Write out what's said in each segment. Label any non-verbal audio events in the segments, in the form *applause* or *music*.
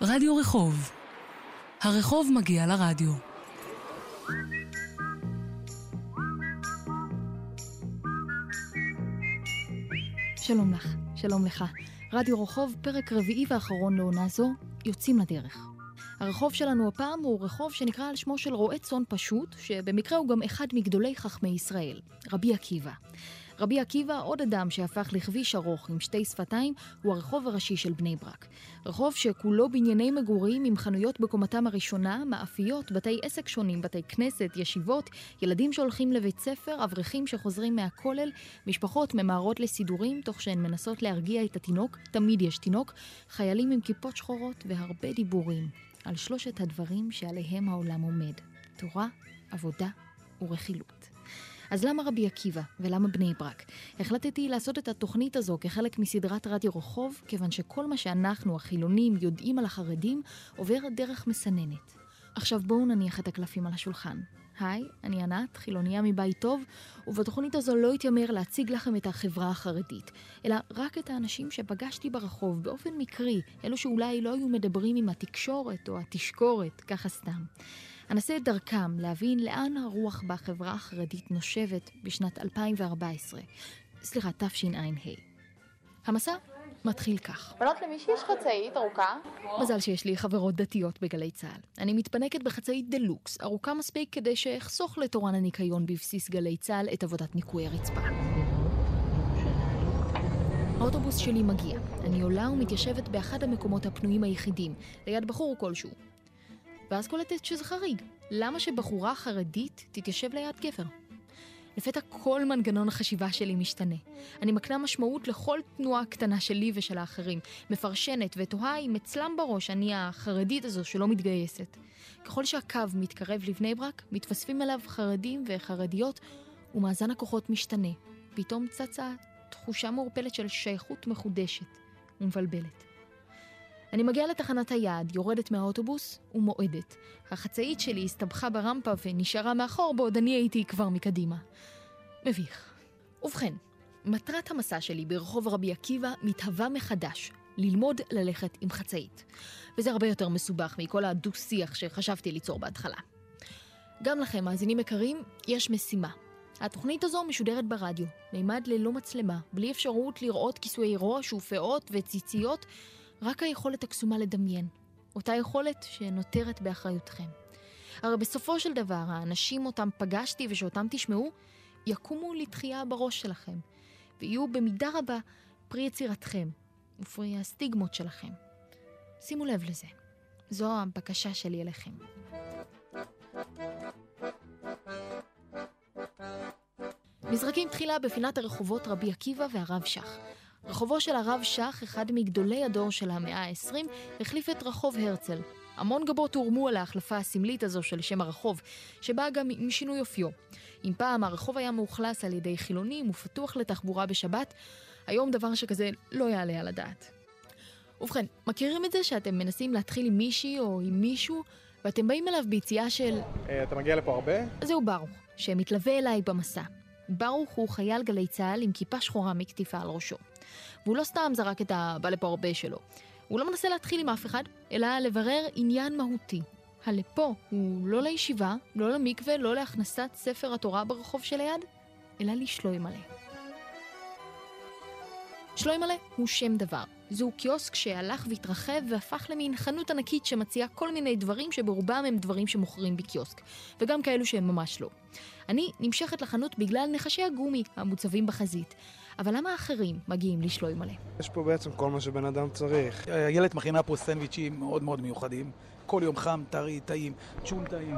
רדיו רחוב. הרחוב מגיע לרדיו. שלום לך, שלום לך. רדיו רחוב, פרק רביעי ואחרון לעונה זו, יוצאים לדרך. הרחוב שלנו הפעם הוא רחוב שנקרא על שמו של רועה צאן פשוט, שבמקרה הוא גם אחד מגדולי חכמי ישראל, רבי עקיבא. רבי עקיבא, עוד אדם שהפך לכביש ארוך עם שתי שפתיים, הוא הרחוב הראשי של בני ברק. רחוב שכולו בנייני מגורים עם חנויות בקומתם הראשונה, מאפיות, בתי עסק שונים, בתי כנסת, ישיבות, ילדים שהולכים לבית ספר, אברכים שחוזרים מהכולל, משפחות ממהרות לסידורים, תוך שהן מנסות להרגיע את התינוק, תמיד יש תינוק, חיילים עם כיפות שחורות והרבה דיבורים על שלושת הדברים שעליהם העולם עומד. תורה, עבודה ורכילות. אז למה רבי עקיבא ולמה בני ברק? החלטתי לעשות את התוכנית הזו כחלק מסדרת רדיו רחוב, כיוון שכל מה שאנחנו, החילונים, יודעים על החרדים, עובר דרך מסננת. עכשיו בואו נניח את הקלפים על השולחן. היי, אני ענת, חילוניה מבית טוב, ובתוכנית הזו לא אתיימר להציג לכם את החברה החרדית, אלא רק את האנשים שפגשתי ברחוב באופן מקרי, אלו שאולי לא היו מדברים עם התקשורת או התשקורת, ככה סתם. אנסה את דרכם להבין לאן הרוח בחברה החרדית נושבת בשנת 2014. סליחה, תשע"ה. המסע מתחיל כך. בנות, למישהי יש חצאית ארוכה? מזל שיש לי חברות דתיות בגלי צה"ל. אני מתפנקת בחצאית דלוקס, ארוכה מספיק כדי שאחסוך לתורן הניקיון בבסיס גלי צה"ל את עבודת ניקוי הרצפה. האוטובוס שלי מגיע. אני עולה ומתיישבת באחד המקומות הפנויים היחידים, ליד בחור כלשהו. ואז קולטת שזה חריג. למה שבחורה חרדית תתיישב ליד גבר? לפתע כל מנגנון החשיבה שלי משתנה. אני מקנה משמעות לכל תנועה קטנה שלי ושל האחרים, מפרשנת ותוהה אם אצלם בראש אני החרדית הזו שלא מתגייסת. ככל שהקו מתקרב לבני ברק, מתווספים אליו חרדים וחרדיות, ומאזן הכוחות משתנה. פתאום צצה תחושה מעורפלת של שייכות מחודשת ומבלבלת. אני מגיעה לתחנת היעד, יורדת מהאוטובוס ומועדת. החצאית שלי הסתבכה ברמפה ונשארה מאחור בעוד אני הייתי כבר מקדימה. מביך. ובכן, מטרת המסע שלי ברחוב רבי עקיבא מתהווה מחדש, ללמוד ללכת עם חצאית. וזה הרבה יותר מסובך מכל הדו-שיח שחשבתי ליצור בהתחלה. גם לכם, מאזינים יקרים, יש משימה. התוכנית הזו משודרת ברדיו, מימד ללא מצלמה, בלי אפשרות לראות כיסויי ראש ופאות וציציות, רק היכולת הקסומה לדמיין. אותה יכולת שנותרת באחריותכם. הרי בסופו של דבר, האנשים אותם פגשתי ושאותם תשמעו, יקומו לתחייה בראש שלכם, ויהיו במידה רבה פרי יצירתכם ופרי הסטיגמות שלכם. שימו לב לזה. זו הבקשה שלי אליכם. מזרקים תחילה בפינת הרחובות רבי עקיבא והרב שך. רחובו של הרב שך, אחד מגדולי הדור של המאה ה-20, החליף את רחוב הרצל. המון גבות הורמו על ההחלפה הסמלית הזו של שם הרחוב, שבאה גם עם שינוי אופיו. אם פעם הרחוב היה מאוכלס על ידי חילונים ופתוח לתחבורה בשבת, היום דבר שכזה לא יעלה על הדעת. ובכן, מכירים את זה שאתם מנסים להתחיל עם מישהי או עם מישהו, ואתם באים אליו ביציאה של... אתה מגיע לפה הרבה? זהו ברוך, שמתלווה אליי במסע. ברוך הוא חייל גלי צה"ל עם כיפה שחורה מקטיפה על ראשו. והוא לא סתם זרק את הבא לפה הרבה שלו. הוא לא מנסה להתחיל עם אף אחד, אלא לברר עניין מהותי. הלפה הוא לא לישיבה, לא למקווה, לא להכנסת ספר התורה ברחוב שליד, אלא לשלוימלא. שלוימלא הוא שם דבר. זהו קיוסק שהלך והתרחב והפך למין חנות ענקית שמציעה כל מיני דברים שברובם הם דברים שמוכרים בקיוסק, וגם כאלו שהם ממש לא. אני נמשכת לחנות בגלל נחשי הגומי המוצבים בחזית. אבל למה האחרים מגיעים לשלוי מלא? יש פה בעצם כל מה שבן אדם צריך. איילת מכינה פה סנדוויצ'ים מאוד מאוד מיוחדים. כל יום חם, טרי, טעים, צ'ון טעים.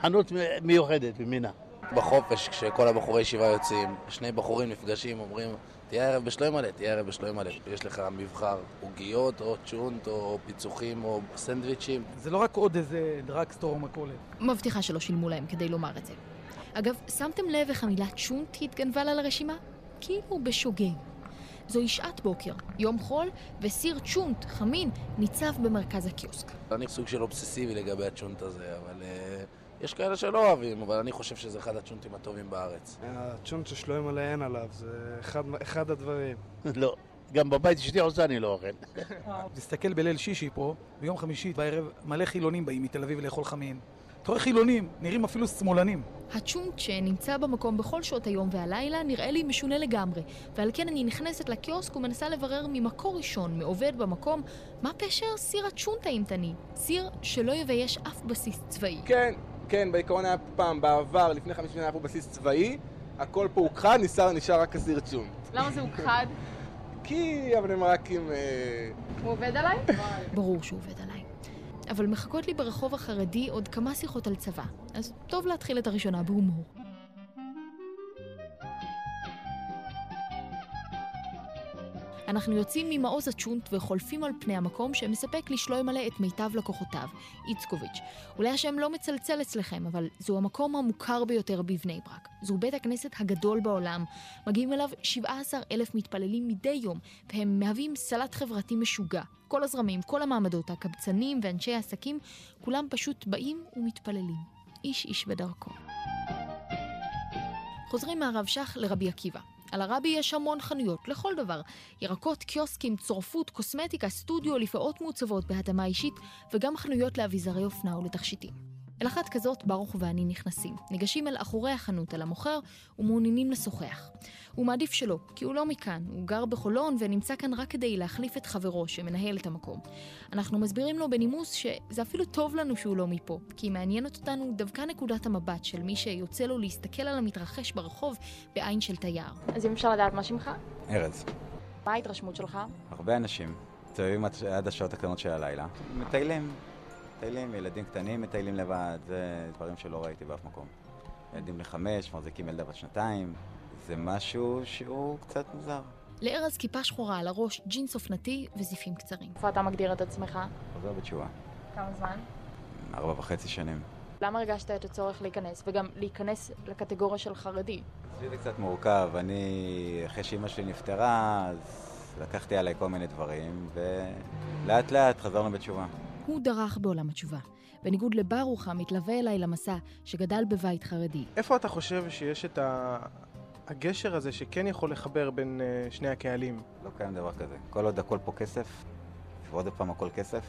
חנות מיוחדת במינה. בחופש, כשכל הבחורי ישיבה יוצאים, שני בחורים נפגשים, אומרים, תהיה ערב בשלוי מלא, תהיה ערב בשלוי מלא. יש לך מבחר עוגיות, או צ'ונט, או פיצוחים, או סנדוויצ'ים. זה לא רק עוד איזה דרגסטור או מכולת. מבטיחה שלא שילמו להם כדי לומר את זה. אגב, שמתם לב איך המילה צ'ונט התגנבה לה לרשימה? כאילו בשוגג. זוהי שעת בוקר, יום חול, וסיר צ'ונט, חמין, ניצב במרכז הקיוסק. אני סוג של אובססיבי לגבי הצ'ונט הזה, אבל uh, יש כאלה שלא אוהבים, אבל אני חושב שזה אחד הצ'ונטים הטובים בארץ. הצ'ונט ששלוים מלא אין עליו, זה אחד, אחד הדברים. *laughs* לא, גם בבית אשתי עושה אני לא אוכל. *laughs* תסתכל בליל שישי פה, ביום חמישי בערב מלא חילונים באים מתל אביב לאכול חמין. אתה רואה חילונים, נראים אפילו שמאלנים. הצ'ונט שנמצא במקום בכל שעות היום והלילה נראה לי משונה לגמרי, ועל כן אני נכנסת לקיוסק ומנסה לברר ממקור ראשון, מעובד במקום, מה פשר סיר הצ'ונט האימתני? סיר שלא יבייש אף בסיס צבאי. כן, כן, בעיקרון היה פעם, בעבר, לפני חמש שנים היה פה בסיס צבאי, הכל פה הוכחד, נשאר, נשאר רק הסיר צ'ון. למה זה הוכחד? כי אבני מרקים... אה, הוא עובד עליי? ברור שהוא עובד עליי. אבל מחכות לי ברחוב החרדי עוד כמה שיחות על צבא, אז טוב להתחיל את הראשונה בהומור. אנחנו יוצאים ממעוז הצ'ונט וחולפים על פני המקום שמספק לשלוימלה את מיטב לקוחותיו, איצקוביץ'. אולי השם לא מצלצל אצלכם, אבל זהו המקום המוכר ביותר בבני ברק. זהו בית הכנסת הגדול בעולם. מגיעים אליו 17 אלף מתפללים מדי יום, והם מהווים סלט חברתי משוגע. כל הזרמים, כל המעמדות, הקבצנים ואנשי העסקים, כולם פשוט באים ומתפללים. איש איש בדרכו. חוזרים מהרב שך לרבי עקיבא. על הרבי יש המון חנויות, לכל דבר. ירקות, קיוסקים, צורפות, קוסמטיקה, סטודיו, לפעות מעוצבות בהתאמה אישית, וגם חנויות לאביזרי אופנה ולתכשיטים. אל אחת כזאת ברוך ואני נכנסים. ניגשים אל אחורי החנות, אל המוכר, ומעוניינים לשוחח. הוא מעדיף שלא, כי הוא לא מכאן, הוא גר בחולון ונמצא כאן רק כדי להחליף את חברו שמנהל את המקום. אנחנו מסבירים לו בנימוס שזה אפילו טוב לנו שהוא לא מפה, כי מעניינת אותנו דווקא נקודת המבט של מי שיוצא לו להסתכל על המתרחש ברחוב בעין של תייר. אז אם אפשר לדעת מה שמך? ארז. מה ההתרשמות שלך? הרבה אנשים מסתובבים עד- השעות הקטנות של הלילה. מטיילים. מטיילים, ילדים קטנים מטיילים לבד, זה דברים שלא ראיתי באף מקום. ילדים בני חמש, מחזיקים ילדה בת שנתיים, זה משהו שהוא קצת מוזר. לארז כיפה שחורה על הראש, ג'ינס אופנתי וזיפים קצרים. איפה אתה מגדיר את עצמך? חוזר בתשובה. כמה זמן? ארבע וחצי שנים. למה הרגשת את הצורך להיכנס, וגם להיכנס לקטגוריה של חרדי? אצלי זה קצת מורכב, אני, אחרי שאימא שלי נפטרה, אז לקחתי עליי כל מיני דברים, ולאט לאט חזרנו בתשובה. הוא דרך בעולם התשובה. בניגוד לברוך המתלווה אליי למסע, שגדל בבית חרדי. איפה אתה חושב שיש את ה... הגשר הזה שכן יכול לחבר בין אה, שני הקהלים? לא קיים דבר כזה. כל עוד הכל פה כסף, ועוד פעם הכל כסף,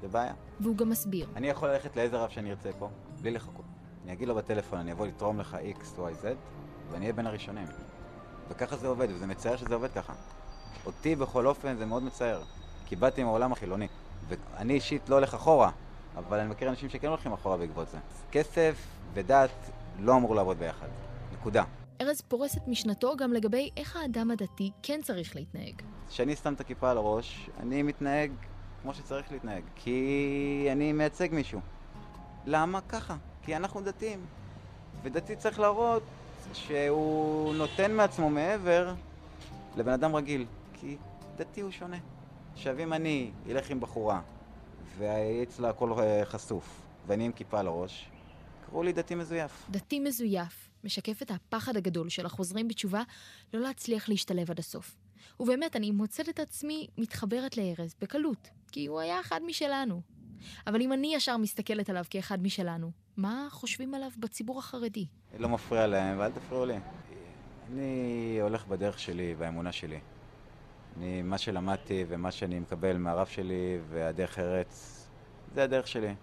זה בעיה. והוא גם מסביר. אני יכול ללכת לאיזה רב שאני ארצה פה, בלי לחכות. אני אגיד לו בטלפון, אני אבוא לתרום לך X, Y, Z, ואני אהיה בין הראשונים. וככה זה עובד, וזה מצער שזה עובד ככה. אותי בכל אופן זה מאוד מצער, כי באתי מהעולם החילוני. ואני אישית לא הולך אחורה, אבל אני מכיר אנשים שכן הולכים אחורה בעקבות זה. כסף ודת לא אמור לעבוד ביחד. נקודה. ארז פורס את משנתו גם לגבי איך האדם הדתי כן צריך להתנהג. כשאני שם את הכיפה על הראש, אני מתנהג כמו שצריך להתנהג, כי אני מייצג מישהו. למה ככה? כי אנחנו דתיים. ודתי צריך להראות שהוא נותן מעצמו מעבר לבן אדם רגיל, כי דתי הוא שונה. עכשיו אם אני אלך עם בחורה ואצלה הכל אה, חשוף, ואני עם כיפה על הראש, קראו לי דתי מזויף. דתי מזויף משקף את הפחד הגדול של החוזרים בתשובה לא להצליח להשתלב עד הסוף. ובאמת, אני מוצאת את עצמי מתחברת לארז בקלות, כי הוא היה אחד משלנו. אבל אם אני ישר מסתכלת עליו כאחד משלנו, מה חושבים עליו בציבור החרדי? לא מפריע להם, ואל תפריעו לי. אני הולך בדרך שלי, באמונה שלי. אני, מה שלמדתי ומה שאני מקבל מהרב שלי והדרך ארץ, זה הדרך שלי.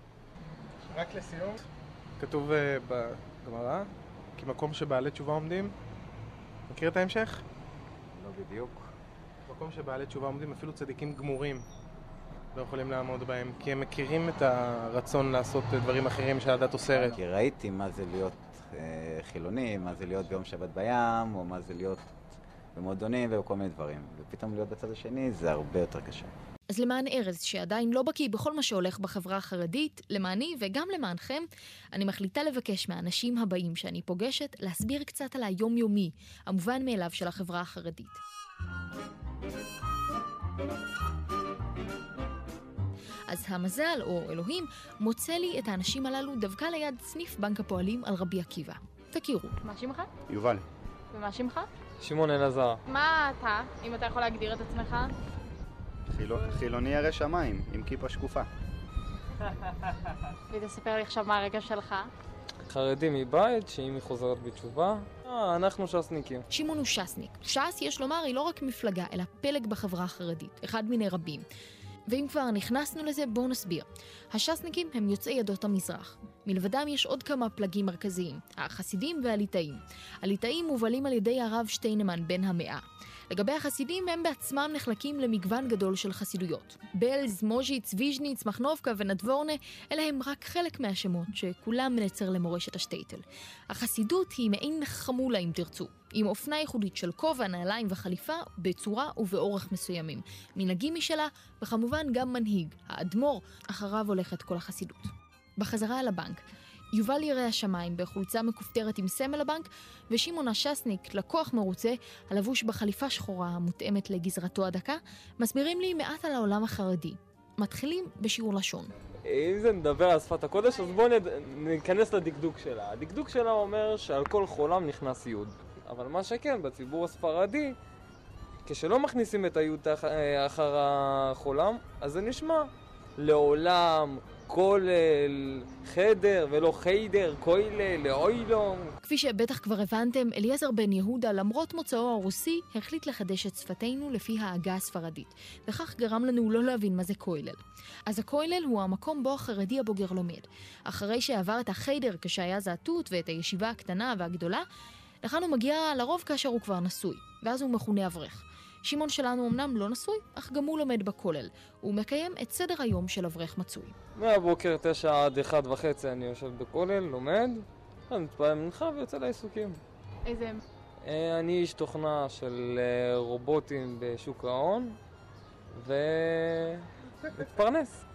רק לסיום, כתוב אה, בגמרא, כי מקום שבעלי תשובה עומדים, מכיר את ההמשך? לא בדיוק. מקום שבעלי תשובה עומדים, אפילו צדיקים גמורים לא יכולים לעמוד בהם, כי הם מכירים את הרצון לעשות דברים אחרים שהדת אוסרת. כי ראיתי מה זה להיות אה, חילוני, מה זה להיות ביום שבת בים, או מה זה להיות במועדונים וכל מיני דברים. ופתאום להיות בצד השני זה הרבה יותר קשה. אז למען ארז, שעדיין לא בקיא בכל מה שהולך בחברה החרדית, למעני וגם למענכם, אני מחליטה לבקש מהאנשים הבאים שאני פוגשת להסביר קצת על היומיומי, המובן מאליו של החברה החרדית. אז המזל, או אלוהים, מוצא לי את האנשים הללו דווקא ליד סניף בנק הפועלים על רבי עקיבא. תכירו. מה שמך? יובל. ומה שמך? שמעון אלעזר. מה אתה, אם אתה יכול להגדיר את עצמך? חילו- חילוני ירא שמיים, עם כיפה שקופה. *laughs* ותספר לי עכשיו מה הרגע שלך. חרדי מבית, שאם היא חוזרת בתשובה, אה, אנחנו ש"סניקים. שמעון הוא ש"סניק. ש"ס, יש לומר, היא לא רק מפלגה, אלא פלג בחברה החרדית, אחד מיני רבים. ואם כבר נכנסנו לזה, בואו נסביר. הש"סניקים הם יוצאי עדות המזרח. מלבדם יש עוד כמה פלגים מרכזיים, החסידים והליטאים. הליטאים מובלים על ידי הרב שטיינמן בן המאה. לגבי החסידים, הם בעצמם נחלקים למגוון גדול של חסידויות. בלז, מוז'יץ, ויז'ניץ, מחנובקה ונדבורנה, אלה הם רק חלק מהשמות, שכולם נצר למורשת השטייטל. החסידות היא מעין חמולה אם תרצו, עם אופנה ייחודית של כובע, נעליים וחליפה, בצורה ובאורך מסוימים. מנהגים משלה, וכמובן גם מנהיג, האדמו"ר, אחריו הולכת כל החסידות. בחזרה אל הבנק, יובל ירא השמיים בחולצה מכופתרת עם סמל הבנק, ושמעון הש"סניק, לקוח מרוצה, הלבוש בחליפה שחורה המותאמת לגזרתו הדקה, מסבירים לי מעט על העולם החרדי. מתחילים בשיעור לשון. אם זה נדבר על שפת הקודש, אז בואו נד... ניכנס לדקדוק שלה. הדקדוק שלה אומר שעל כל חולם נכנס יוד. אבל מה שכן, בציבור הספרדי, כשלא מכניסים את היוד אחר החולם, אז זה נשמע לעולם, כולל, חדר, ולא חיידר, כוילה, לאוילום. כפי שבטח כבר הבנתם, אליעזר בן יהודה, למרות מוצאו הרוסי, החליט לחדש את שפתנו לפי ההגה הספרדית, וכך גרם לנו לא להבין מה זה כולל. אז הכולל הוא המקום בו החרדי הבוגר לומד. אחרי שעבר את החיידר כשהיה זעתות ואת הישיבה הקטנה והגדולה, לכאן הוא מגיע לרוב כאשר הוא כבר נשוי, ואז הוא מכונה אברך. שמעון שלנו אמנם לא נשוי, אך גם הוא לומד בכולל. הוא מקיים את סדר היום של אברך מצוי. מהבוקר תשע עד אחד וחצי אני יושב בכולל, לומד, מתפעל מנחה ויוצא לעיסוקים. איזה... אה, אני איש תוכנה של אה, רובוטים בשוק ההון, ומתפרנס.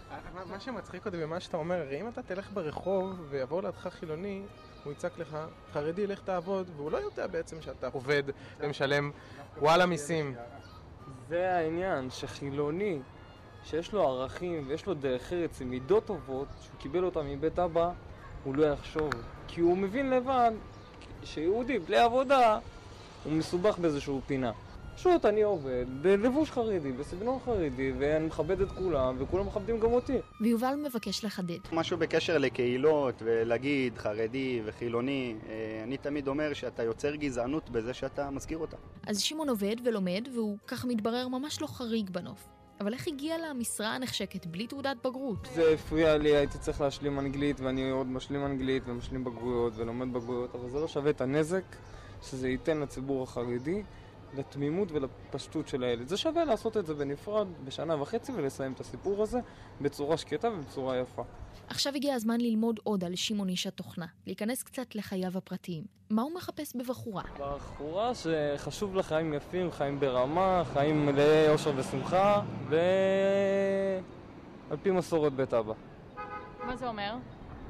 מה שמצחיק אותי במה שאתה אומר, הרי אם אתה תלך ברחוב ויבוא לידך חילוני, הוא יצעק לך, חרדי, לך תעבוד, והוא לא יודע בעצם שאתה עובד ומשלם וואלה מיסים. זה העניין, שחילוני, שיש לו ערכים ויש לו דרך ארץ עם מידות טובות, שהוא קיבל אותם מבית אבא, הוא לא יחשוב. כי הוא מבין לבד שיהודי בלי עבודה, הוא מסובך באיזשהו פינה. פשוט אני עובד בלבוש חרדי, בסגנון חרדי, ואני מכבד את כולם, וכולם מכבדים גם אותי. ויובל מבקש לחדד. משהו בקשר לקהילות, ולהגיד חרדי וחילוני, אה, אני תמיד אומר שאתה יוצר גזענות בזה שאתה מזכיר אותה. אז שמעון עובד ולומד, והוא ככה מתברר ממש לא חריג בנוף. אבל איך הגיע למשרה הנחשקת בלי תעודת בגרות? זה הפריע לי, הייתי צריך להשלים אנגלית, ואני עוד משלים אנגלית ומשלים בגרויות ולומד בגרויות, אבל זה לא שווה את הנזק שזה ייתן לציבור החרדי. לתמימות ולפשטות של הילד. זה שווה לעשות את זה בנפרד בשנה וחצי ולסיים את הסיפור הזה בצורה שקטה ובצורה יפה. עכשיו הגיע הזמן ללמוד עוד על שמעון איש התוכנה, להיכנס קצת לחייו הפרטיים. מה הוא מחפש בבחורה? בחורה שחשוב לה חיים יפים, חיים ברמה, חיים מלאי אושר ושמחה, ועל פי מסורת בית אבא. מה זה אומר?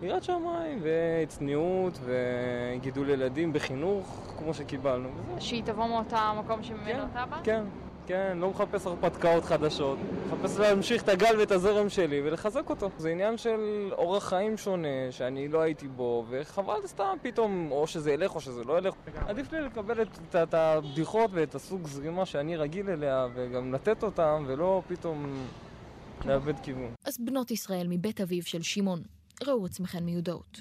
יראת שמיים, וצניעות, וגידול ילדים בחינוך, כמו שקיבלנו. שהיא תבוא מאותה מקום שממנו כן, אתה בא? כן, כן, לא מחפש הרפתקאות חדשות. מחפש להמשיך את הגל ואת הזרם שלי ולחזק אותו. זה עניין של אורח חיים שונה, שאני לא הייתי בו, וחבל סתם פתאום, או שזה ילך או שזה לא ילך. עדיף לי לקבל את, את, את הבדיחות ואת הסוג זרימה שאני רגיל אליה, וגם לתת אותם, ולא פתאום לאבד כיוון. אז בנות ישראל מבית אביו של שמעון, ראו עצמכן מיודעות.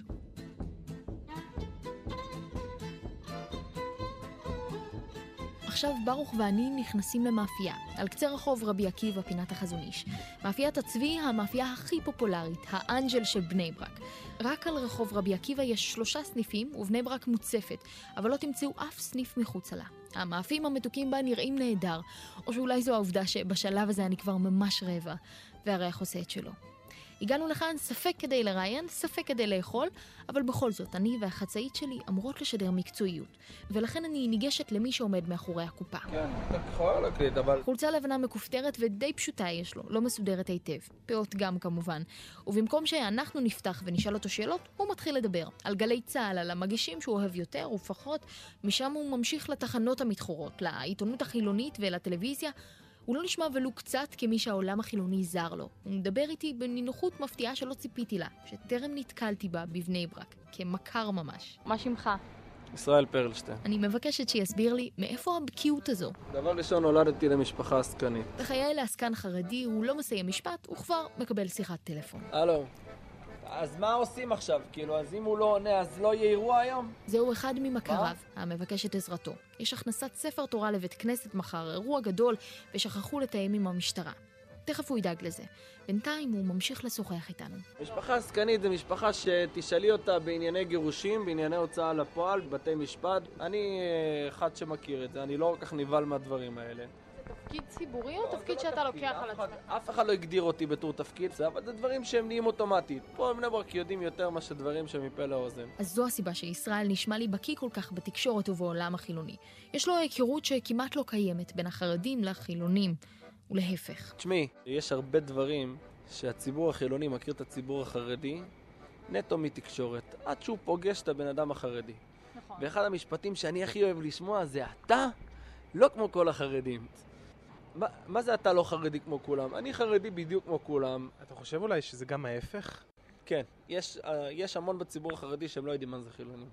עכשיו ברוך ואני נכנסים למאפייה, על קצה רחוב רבי עקיבא, פינת החזון איש. מאפיית הצבי, המאפייה הכי פופולרית, האנג'ל של בני ברק. רק על רחוב רבי עקיבא יש שלושה סניפים, ובני ברק מוצפת, אבל לא תמצאו אף סניף מחוצה לה. המאפים המתוקים בה נראים נהדר, או שאולי זו העובדה שבשלב הזה אני כבר ממש רעבה, והריח עושה את שלו. הגענו לכאן ספק כדי לראיין, ספק כדי לאכול, אבל בכל זאת, אני והחצאית שלי אמורות לשדר מקצועיות. ולכן אני ניגשת למי שעומד מאחורי הקופה. כן, אתה יכול להקליט, אבל... חולצה לבנה מכופתרת ודי פשוטה יש לו, לא מסודרת היטב. פאות גם כמובן. ובמקום שאנחנו נפתח ונשאל אותו שאלות, הוא מתחיל לדבר. על גלי צה"ל, על המגישים שהוא אוהב יותר ופחות, משם הוא ממשיך לתחנות המתחורות, לעיתונות החילונית ולטלוויזיה. הוא לא נשמע ולו קצת כמי שהעולם החילוני זר לו. הוא מדבר איתי בנינוחות מפתיעה שלא ציפיתי לה, שטרם נתקלתי בה בבני ברק, כמכר ממש. מה שמך? ישראל פרלשטיין. אני מבקשת שיסביר לי מאיפה הבקיאות הזו. דבר ראשון, נולדתי למשפחה עסקנית. בחיי לעסקן חרדי הוא לא מסיים משפט, הוא כבר מקבל שיחת טלפון. הלו, אז מה עושים עכשיו? כאילו, אז אם הוא לא עונה, אז לא יהיה אירוע היום? זהו אחד ממכריו, המבקש את עזרתו. יש הכנסת ספר תורה לבית כנסת מחר, אירוע גדול, ושכחו לתאם עם המשטרה. תכף הוא ידאג לזה. בינתיים הוא ממשיך לשוחח איתנו. משפחה עסקנית זה משפחה שתשאלי אותה בענייני גירושים, בענייני הוצאה לפועל, בתי משפט. אני אה, אחד שמכיר את זה, אני לא כל כך נבהל מהדברים האלה. תפקיד ציבורי או תפקיד שאתה לוקח על עצמך? אף אחד לא הגדיר אותי בתור תפקיד, זה- אבל זה דברים שהם נהיים אוטומטית. פה בבני ברק יודעים יותר מאשר דברים שמפה לאוזן. אז זו הסיבה שישראל נשמע לי בקיא כל כך בתקשורת ובעולם החילוני. יש לו היכרות שכמעט לא קיימת בין החרדים לחילונים, ולהפך. תשמעי, יש הרבה דברים שהציבור החילוני מכיר את הציבור החרדי נטו מתקשורת, עד שהוא פוגש את הבן אדם החרדי. נכון. ואחד המשפטים שאני הכי אוהב לשמוע זה אתה לא כמו כל החרדים. מה, מה זה אתה לא חרדי כמו כולם? אני חרדי בדיוק כמו כולם. אתה חושב אולי שזה גם ההפך? כן, יש, אה, יש המון בציבור החרדי שהם לא יודעים מה זה חילונים.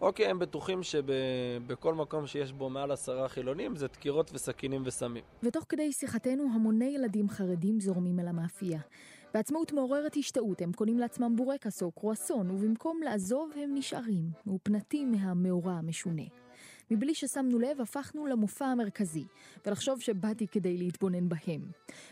אוקיי, הם בטוחים שבכל מקום שיש בו מעל עשרה חילונים זה דקירות וסכינים וסמים. ותוך כדי שיחתנו המוני ילדים חרדים זורמים אל המאפייה. בעצמאות מעוררת השתאות הם קונים לעצמם בורקס או קרואסון, ובמקום לעזוב הם נשארים, מאופנתים מהמאורע המשונה. מבלי ששמנו לב, הפכנו למופע המרכזי, ולחשוב שבאתי כדי להתבונן בהם.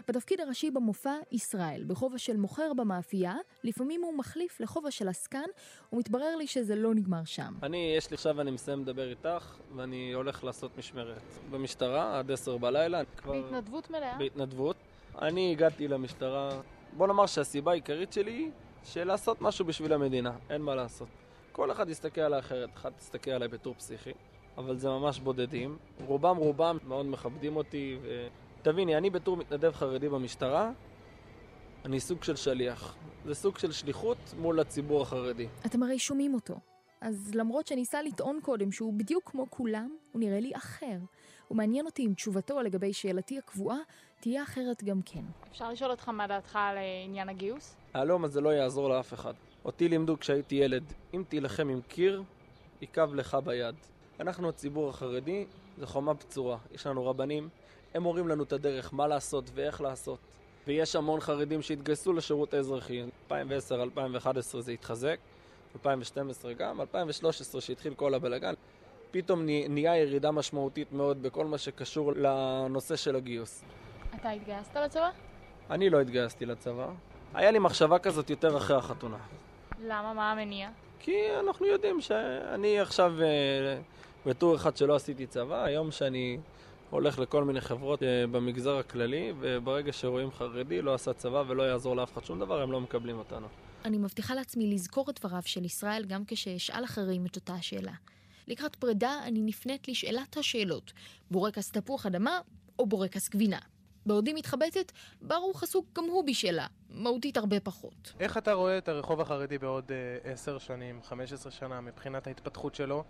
בתפקיד הראשי במופע, ישראל, בכובע של מוכר במאפייה, לפעמים הוא מחליף לכובע של עסקן, ומתברר לי שזה לא נגמר שם. אני, יש לי עכשיו, אני מסיים לדבר איתך, ואני הולך לעשות משמרת במשטרה עד עשר בלילה. כבר... בהתנדבות מלאה? בהתנדבות. אני הגעתי למשטרה, בוא נאמר שהסיבה העיקרית שלי היא של לעשות משהו בשביל המדינה, אין מה לעשות. כל אחד יסתכל עליי אחרת, אחד יסתכל עליי בתור פסיכי, אבל זה ממש בודדים. רובם רובם מאוד מכבדים אותי, ותביני, אני בתור מתנדב חרדי במשטרה, אני סוג של שליח. זה סוג של שליחות מול הציבור החרדי. אתם הרי שומעים אותו. אז למרות שניסה לטעון קודם שהוא בדיוק כמו כולם, הוא נראה לי אחר. ומעניין אותי אם תשובתו לגבי שאלתי הקבועה תהיה אחרת גם כן. אפשר לשאול אותך מה דעתך על אה, עניין הגיוס? הלום הזה לא יעזור לאף אחד. אותי לימדו כשהייתי ילד, אם תילחם עם קיר, יכאב לך ביד. אנחנו הציבור החרדי, זה חומה בצורה. יש לנו רבנים, הם מורים לנו את הדרך, מה לעשות ואיך לעשות. ויש המון חרדים שהתגייסו לשירות האזרחי. 2010-2011 זה התחזק, 2012 גם, 2013 שהתחיל כל הבלגן. פתאום נהיה ירידה משמעותית מאוד בכל מה שקשור לנושא של הגיוס. אתה התגייסת לצבא? אני לא התגייסתי לצבא. היה לי מחשבה כזאת יותר אחרי החתונה. למה? מה המניע? כי אנחנו יודעים שאני עכשיו, אה, בתור אחד שלא עשיתי צבא, היום שאני הולך לכל מיני חברות אה, במגזר הכללי, וברגע שרואים חרדי, לא עשה צבא ולא יעזור לאף אחד שום דבר, הם לא מקבלים אותנו. אני מבטיחה לעצמי לזכור את דבריו של ישראל גם כשאשאל אחרים את אותה השאלה. לקראת פרידה אני נפנית לשאלת השאלות, בורקס תפוח אדמה או בורקס גבינה. בעודי מתחבטת, ברוך עסוק גם הוא בשאלה, מהותית הרבה פחות. איך אתה רואה את הרחוב החרדי בעוד אה, עשר שנים, 15 שנה, מבחינת ההתפתחות שלו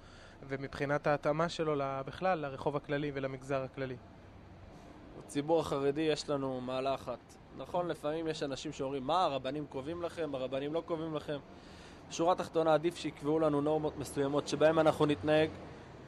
ומבחינת ההתאמה שלו בכלל לרחוב הכללי ולמגזר הכללי? בציבור החרדי יש לנו מעלה אחת. נכון, לפעמים יש אנשים שאומרים, מה, הרבנים קובעים לכם, הרבנים לא קובעים לכם. בשורה התחתונה עדיף שיקבעו לנו נורמות מסוימות שבהן אנחנו נתנהג,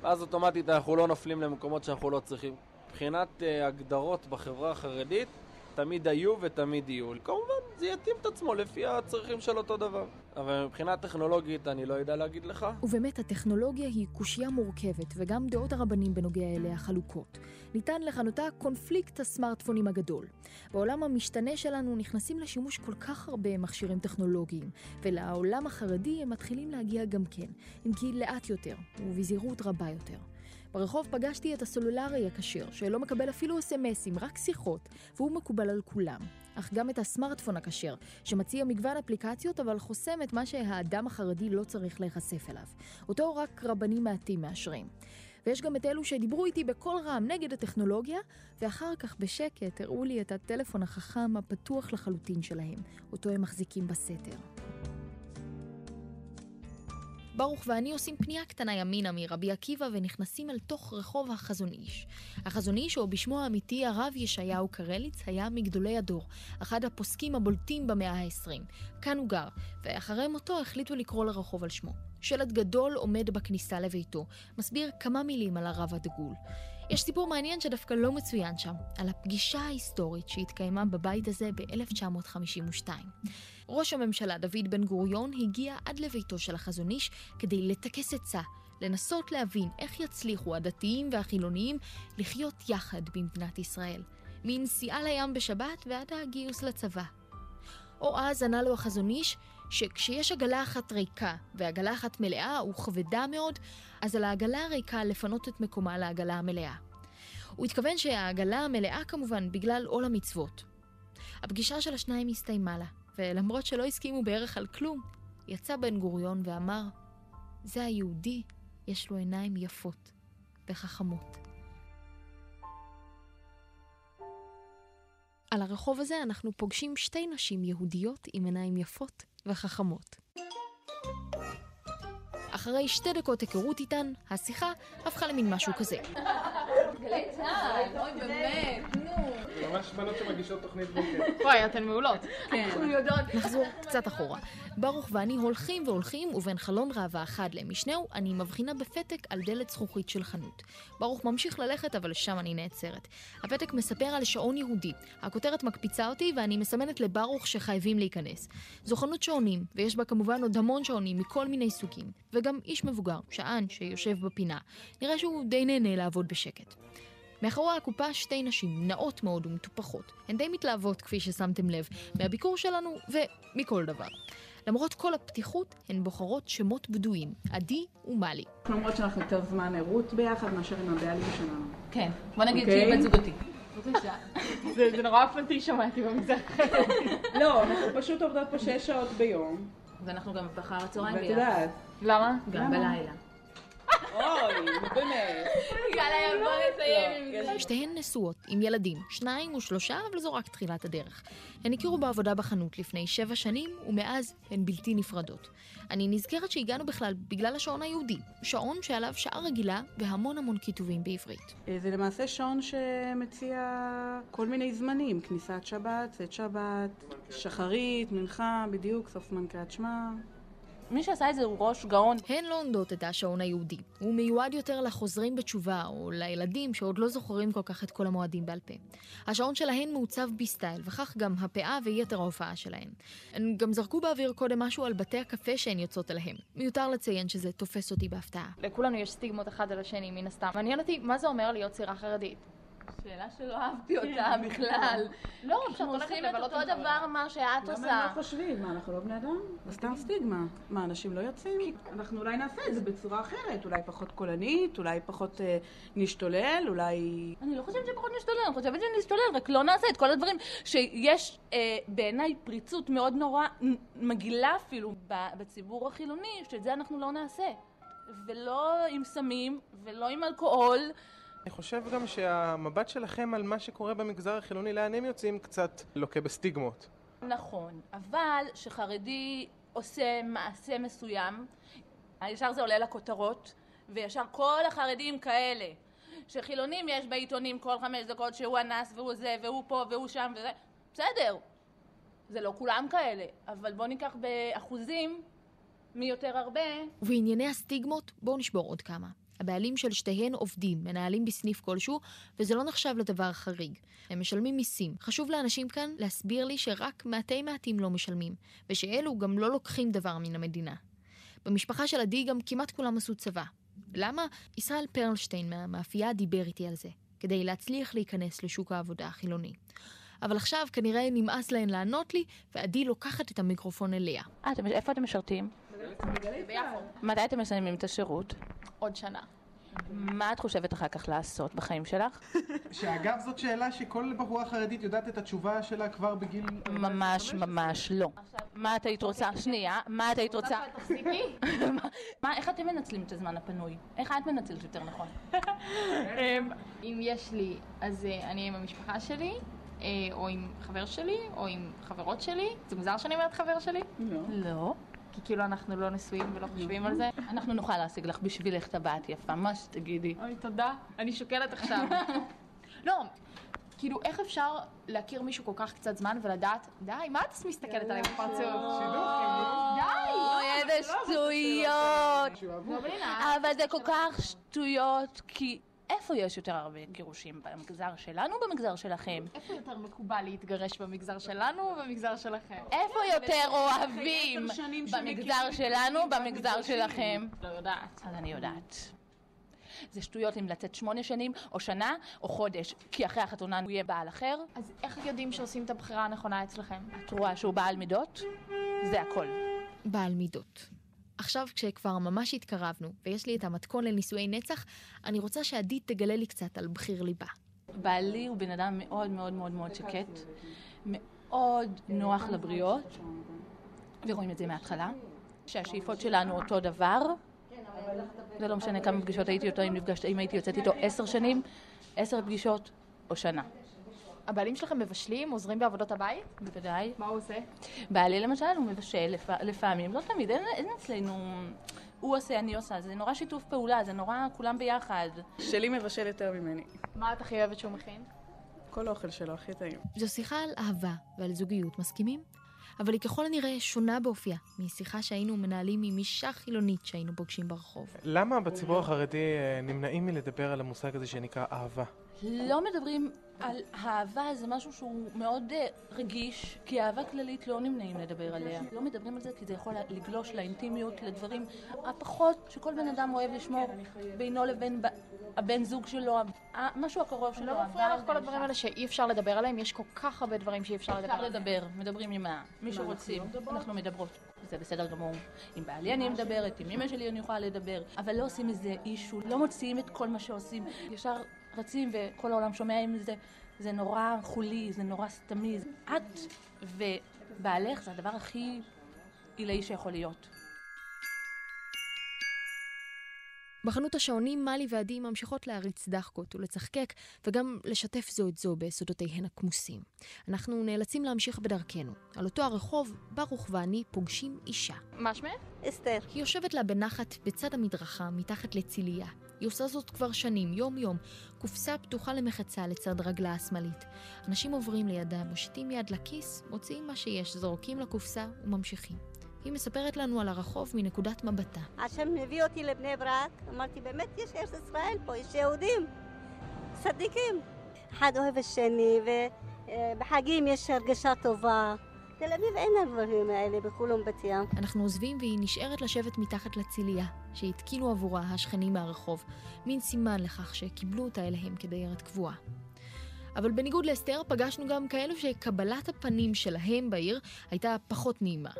ואז אוטומטית אנחנו לא נופלים למקומות שאנחנו לא צריכים. מבחינת uh, הגדרות בחברה החרדית, תמיד היו ותמיד יהיו. כמובן, זה יתאים את עצמו לפי הצרכים של אותו דבר. אבל מבחינה טכנולוגית אני לא יודע להגיד לך. ובאמת, הטכנולוגיה היא קושייה מורכבת, וגם דעות הרבנים בנוגע אליה חלוקות. ניתן לכנותה קונפליקט הסמארטפונים הגדול. בעולם המשתנה שלנו נכנסים לשימוש כל כך הרבה מכשירים טכנולוגיים, ולעולם החרדי הם מתחילים להגיע גם כן, אם כי לאט יותר, ובזהירות רבה יותר. ברחוב פגשתי את הסלולרי הכשר, שלא מקבל אפילו אס.אם.אסים, רק שיחות, והוא מקובל על כולם. אך גם את הסמארטפון הכשר, שמציע מגוון אפליקציות, אבל חוסם את מה שהאדם החרדי לא צריך להיחשף אליו. אותו רק רבנים מעטים מאשרים. ויש גם את אלו שדיברו איתי בקול רם נגד הטכנולוגיה, ואחר כך בשקט הראו לי את הטלפון החכם הפתוח לחלוטין שלהם, אותו הם מחזיקים בסתר. ברוך ואני עושים פנייה קטנה ימינה מרבי עקיבא ונכנסים אל תוך רחוב החזון איש. החזון איש, או בשמו האמיתי הרב ישעיהו קרליץ, היה מגדולי הדור, אחד הפוסקים הבולטים במאה ה-20. כאן הוא גר, ואחרי מותו החליטו לקרוא לרחוב על שמו. שלט גדול עומד בכניסה לביתו, מסביר כמה מילים על הרב הדגול. יש סיפור מעניין שדווקא לא מצוין שם, על הפגישה ההיסטורית שהתקיימה בבית הזה ב-1952. ראש הממשלה דוד בן גוריון הגיע עד לביתו של החזון איש כדי לטכס עצה, לנסות להבין איך יצליחו הדתיים והחילוניים לחיות יחד במדינת ישראל. מנסיעה לים בשבת ועד הגיוס לצבא. או אז ענה לו החזון איש שכשיש עגלה אחת ריקה ועגלה אחת מלאה וכבדה מאוד, אז על העגלה הריקה לפנות את מקומה לעגלה המלאה. הוא התכוון שהעגלה המלאה כמובן בגלל עול המצוות. הפגישה של השניים הסתיימה לה, ולמרות שלא הסכימו בערך על כלום, יצא בן גוריון ואמר, זה היהודי, יש לו עיניים יפות וחכמות. על הרחוב הזה אנחנו פוגשים שתי נשים יהודיות עם עיניים יפות וחכמות. אחרי שתי דקות היכרות איתן, השיחה הפכה למין משהו כזה. גלי צה"ל, אוי באמת. ממש בנות שמגישות תוכנית בוקר. וואי, אתן מעולות. כן. אנחנו יודעות. נחזור קצת אחורה. ברוך ואני הולכים והולכים, ובין חלון ראווה אחד למשנהו, אני מבחינה בפתק על דלת זכוכית של חנות. ברוך ממשיך ללכת, אבל שם אני נעצרת. הפתק מספר על שעון יהודי. הכותרת מקפיצה אותי, ואני מסמנת לברוך שחייבים להיכנס. זו חנות שעונים, ויש בה כמובן עוד המון שעונים מכל מיני סוגים. וגם איש מבוגר, שען, שיושב בפינה. נראה שהוא די נהנה לעבוד בשקט. מאחורי הקופה שתי נשים, נאות מאוד ומטופחות. הן די מתלהבות, כפי ששמתם לב, מהביקור שלנו ומכל דבר. למרות כל הפתיחות, הן בוחרות שמות בדויים, עדי ומלי. למרות שאנחנו יותר זמן ערות ביחד מאשר עם הבעלים שלנו. כן, בוא נגיד אוקיי. שהיא בת זוגתי. זה זה נורא אופנתי שמעתי במגזר לא, אנחנו פשוט עובדות פה שש שעות ביום. ואנחנו גם באחר הצהריים ואת ביחד. יודעת. למה? גם למה? בלילה. אוי, באמת. יאללה, בוא נסיים עם זה. שתיהן נשואות, עם ילדים, שניים ושלושה, אבל זו רק תחילת הדרך. הן הכירו בעבודה בחנות לפני שבע שנים, ומאז הן בלתי נפרדות. אני נזכרת שהגענו בכלל בגלל השעון היהודי, שעון שעליו שעה רגילה והמון המון כיתובים בעברית. אה, זה למעשה שעון שמציע כל מיני זמנים, כניסת שבת, צאת שבת, שחרית, מנחה, בדיוק, סוף זמן קריאת שמע. מי שעשה את זה הוא ראש גאון. הן לא עונדות את השעון היהודי. הוא מיועד יותר לחוזרים בתשובה, או לילדים שעוד לא זוכרים כל כך את כל המועדים בעל פה. השעון שלהן מעוצב בסטייל, וכך גם הפאה ויתר ההופעה שלהן. הן גם זרקו באוויר קודם משהו על בתי הקפה שהן יוצאות אליהם. מיותר לציין שזה תופס אותי בהפתעה. לכולנו יש סטיגמות אחד על השני, מן הסתם. מעניין אותי, מה זה אומר להיות צעירה חרדית? שאלה שלא אהבתי אותה בכלל. *laughs* לא, כשאת הולכת לבלות אותו. דבר מה שאת למה עושה. הם לא חושבים? מה, אנחנו לא בני אדם? זה סתם סטיגמה. מה, אנשים לא יוצאים? אנחנו אולי נעשה את זה בצורה אחרת, אולי פחות קולנית, אולי פחות אה, נשתולל, אולי... אני לא חושבת שפחות נשתולל, אני חושבת שנשתולל, רק לא נעשה את כל הדברים שיש אה, בעיניי פריצות מאוד נורא מגעילה אפילו בציבור החילוני, שאת זה אנחנו לא נעשה. ולא עם סמים, ולא עם אלכוהול. אני חושב גם שהמבט שלכם על מה שקורה במגזר החילוני, לאן הם יוצאים, קצת לוקה בסטיגמות. נכון, אבל שחרדי עושה מעשה מסוים, ישר זה עולה לכותרות, וישר כל החרדים כאלה. שחילונים יש בעיתונים כל חמש דקות שהוא אנס והוא זה והוא פה והוא שם וזה, בסדר. זה לא כולם כאלה, אבל בוא ניקח באחוזים מי יותר הרבה. ובענייני הסטיגמות, בואו נשבור עוד כמה. הבעלים של שתיהן עובדים, מנהלים בסניף כלשהו, וזה לא נחשב לדבר חריג. הם משלמים מיסים. חשוב לאנשים כאן להסביר לי שרק מעטי מעטים לא משלמים, ושאלו גם לא לוקחים דבר מן המדינה. במשפחה של עדי גם כמעט כולם עשו צבא. למה? ישראל פרלשטיין מהמאפייה דיבר איתי על זה, כדי להצליח להיכנס לשוק העבודה החילוני. אבל עכשיו כנראה נמאס להן לענות לי, ועדי לוקחת את המיקרופון אליה. אה, איפה אתם משרתים? ביפו. מתי אתם מסיימים את השירות? עוד שנה. מה את חושבת אחר כך לעשות בחיים שלך? *laughs* שאגב, זאת שאלה שכל בחורה חרדית יודעת את התשובה שלה כבר בגיל... ממש ממש לא. מה את היית רוצה? שנייה, מה את היית רוצה? *laughs* איך אתם מנצלים את הזמן הפנוי? איך את מנצלת יותר נכון? *laughs* אמ, אם יש לי, אז אה, אני עם המשפחה שלי, אה, או עם חבר שלי, או עם חברות שלי. זה מוזר שאני אומרת חבר שלי? לא. לא. כי כאילו אנחנו לא נשואים ולא חושבים על זה. אנחנו נוכל להשיג לך בשבילך טבעת יפה, מה שתגידי. אוי, תודה. אני שוקלת עכשיו. *laughs* לא, כאילו, איך אפשר להכיר מישהו כל כך קצת זמן ולדעת, די, מה את מסתכלת עליי בפרצוף? די! אוי, איזה שטויות! אבל זה כל כך שטויות, כי איפה יש יותר הרבה גירושים? במגזר שלנו או במגזר שלכם? איפה יותר מקובל להתגרש במגזר שלנו או במגזר שלכם? איפה יותר אוהבים? במגזר שלנו או במגזר שלכם? לא יודעת. אז אני יודעת. זה שטויות אם לצאת שמונה שנים, או שנה, או חודש, כי אחרי החתונה הוא יהיה בעל אחר. אז איך יודעים שעושים את הבחירה הנכונה אצלכם? את רואה שהוא בעל מידות? זה הכל. בעל מידות. עכשיו, כשכבר ממש התקרבנו, ויש לי את המתכון לנישואי נצח, אני רוצה שעדית תגלה לי קצת על בחיר ליבה. בעלי הוא בן אדם מאוד מאוד מאוד מאוד שקט, מאוד נוח לבריות, ורואים את זה מההתחלה, שהשאיפות שלנו אותו דבר. זה לא משנה כמה פגישות הייתי איתו, אם, נפגשת, אם הייתי יוצאת איתו עשר שנים, עשר פגישות או שנה. הבעלים שלכם מבשלים, עוזרים בעבודות הבית? בוודאי. מה הוא עושה? בעלי למשל הוא מבשל לפ... לפעמים, לא תמיד, אין, אין אצלנו... הוא עושה, אני עושה, זה נורא שיתוף פעולה, זה נורא כולם ביחד. שלי מבשל יותר ממני. מה את הכי אוהבת שהוא מכין? כל האוכל שלו הכי טעים. זו שיחה על אהבה ועל זוגיות, מסכימים? אבל היא ככל הנראה שונה באופייה משיחה שהיינו מנהלים עם אישה חילונית שהיינו פוגשים ברחוב. למה בציבור החרדי אה, נמנעים מלדבר על המושג הזה שנקרא אהבה? לא מדברים על אהבה, זה משהו שהוא מאוד uh, רגיש, כי אהבה כללית לא נמנעים לדבר עליה. לא מדברים על זה כי זה יכול לגלוש לאינטימיות, לדברים הפחות שכל בן אדם אוהב לשמור בינו לבין ב- הבן זוג שלו, משהו הקרוב שלו. לא מפריע לך כל הדברים האלה שאי אפשר לדבר עליהם? יש כל כך הרבה דברים שאי אפשר לדבר אפשר עליהם. לדבר, מדברים עם מי שרוצים, אנחנו מדברות. זה בסדר גמור. עם בעלי אני מדברת, עם אמא שלי אני יכולה לדבר, אבל לא עושים מזה אישו, לא מוציאים את כל מה שעושים, ישר רצים וכל העולם שומע עם זה. זה נורא חולי, זה נורא סתמי. את ובעלך זה הדבר הכי עילאי שיכול להיות. בחנות השעונים מאלי ועדי ממשיכות להריץ דחקות ולצחקק וגם לשתף זו את זו בסודותיהן הכמוסים. אנחנו נאלצים להמשיך בדרכנו. על אותו הרחוב, ברוך ואני פוגשים אישה. מה שמך? אסתר. היא יושבת לה בנחת בצד המדרכה, מתחת לציליה. היא עושה זאת כבר שנים, יום-יום. קופסה פתוחה למחצה לצד רגלה השמאלית. אנשים עוברים לידה, מושיטים יד לכיס, מוציאים מה שיש, זורקים לקופסה וממשיכים. היא מספרת לנו על הרחוב מנקודת מבטה. השם הביא אותי לבני ברק, אמרתי, באמת יש ארץ ישראל פה, יש יהודים, צדיקים. אחד אוהב השני, ובחגים יש הרגשה טובה. תל אביב אין הדברים האלה בחולון בת ים. אנחנו עוזבים והיא נשארת לשבת מתחת לציליה, שהתקינו עבורה השכנים מהרחוב, מין סימן לכך שקיבלו אותה אליהם כדיירת קבועה. אבל בניגוד לאסתר, פגשנו גם כאלו שקבלת הפנים שלהם בעיר הייתה פחות נעימה.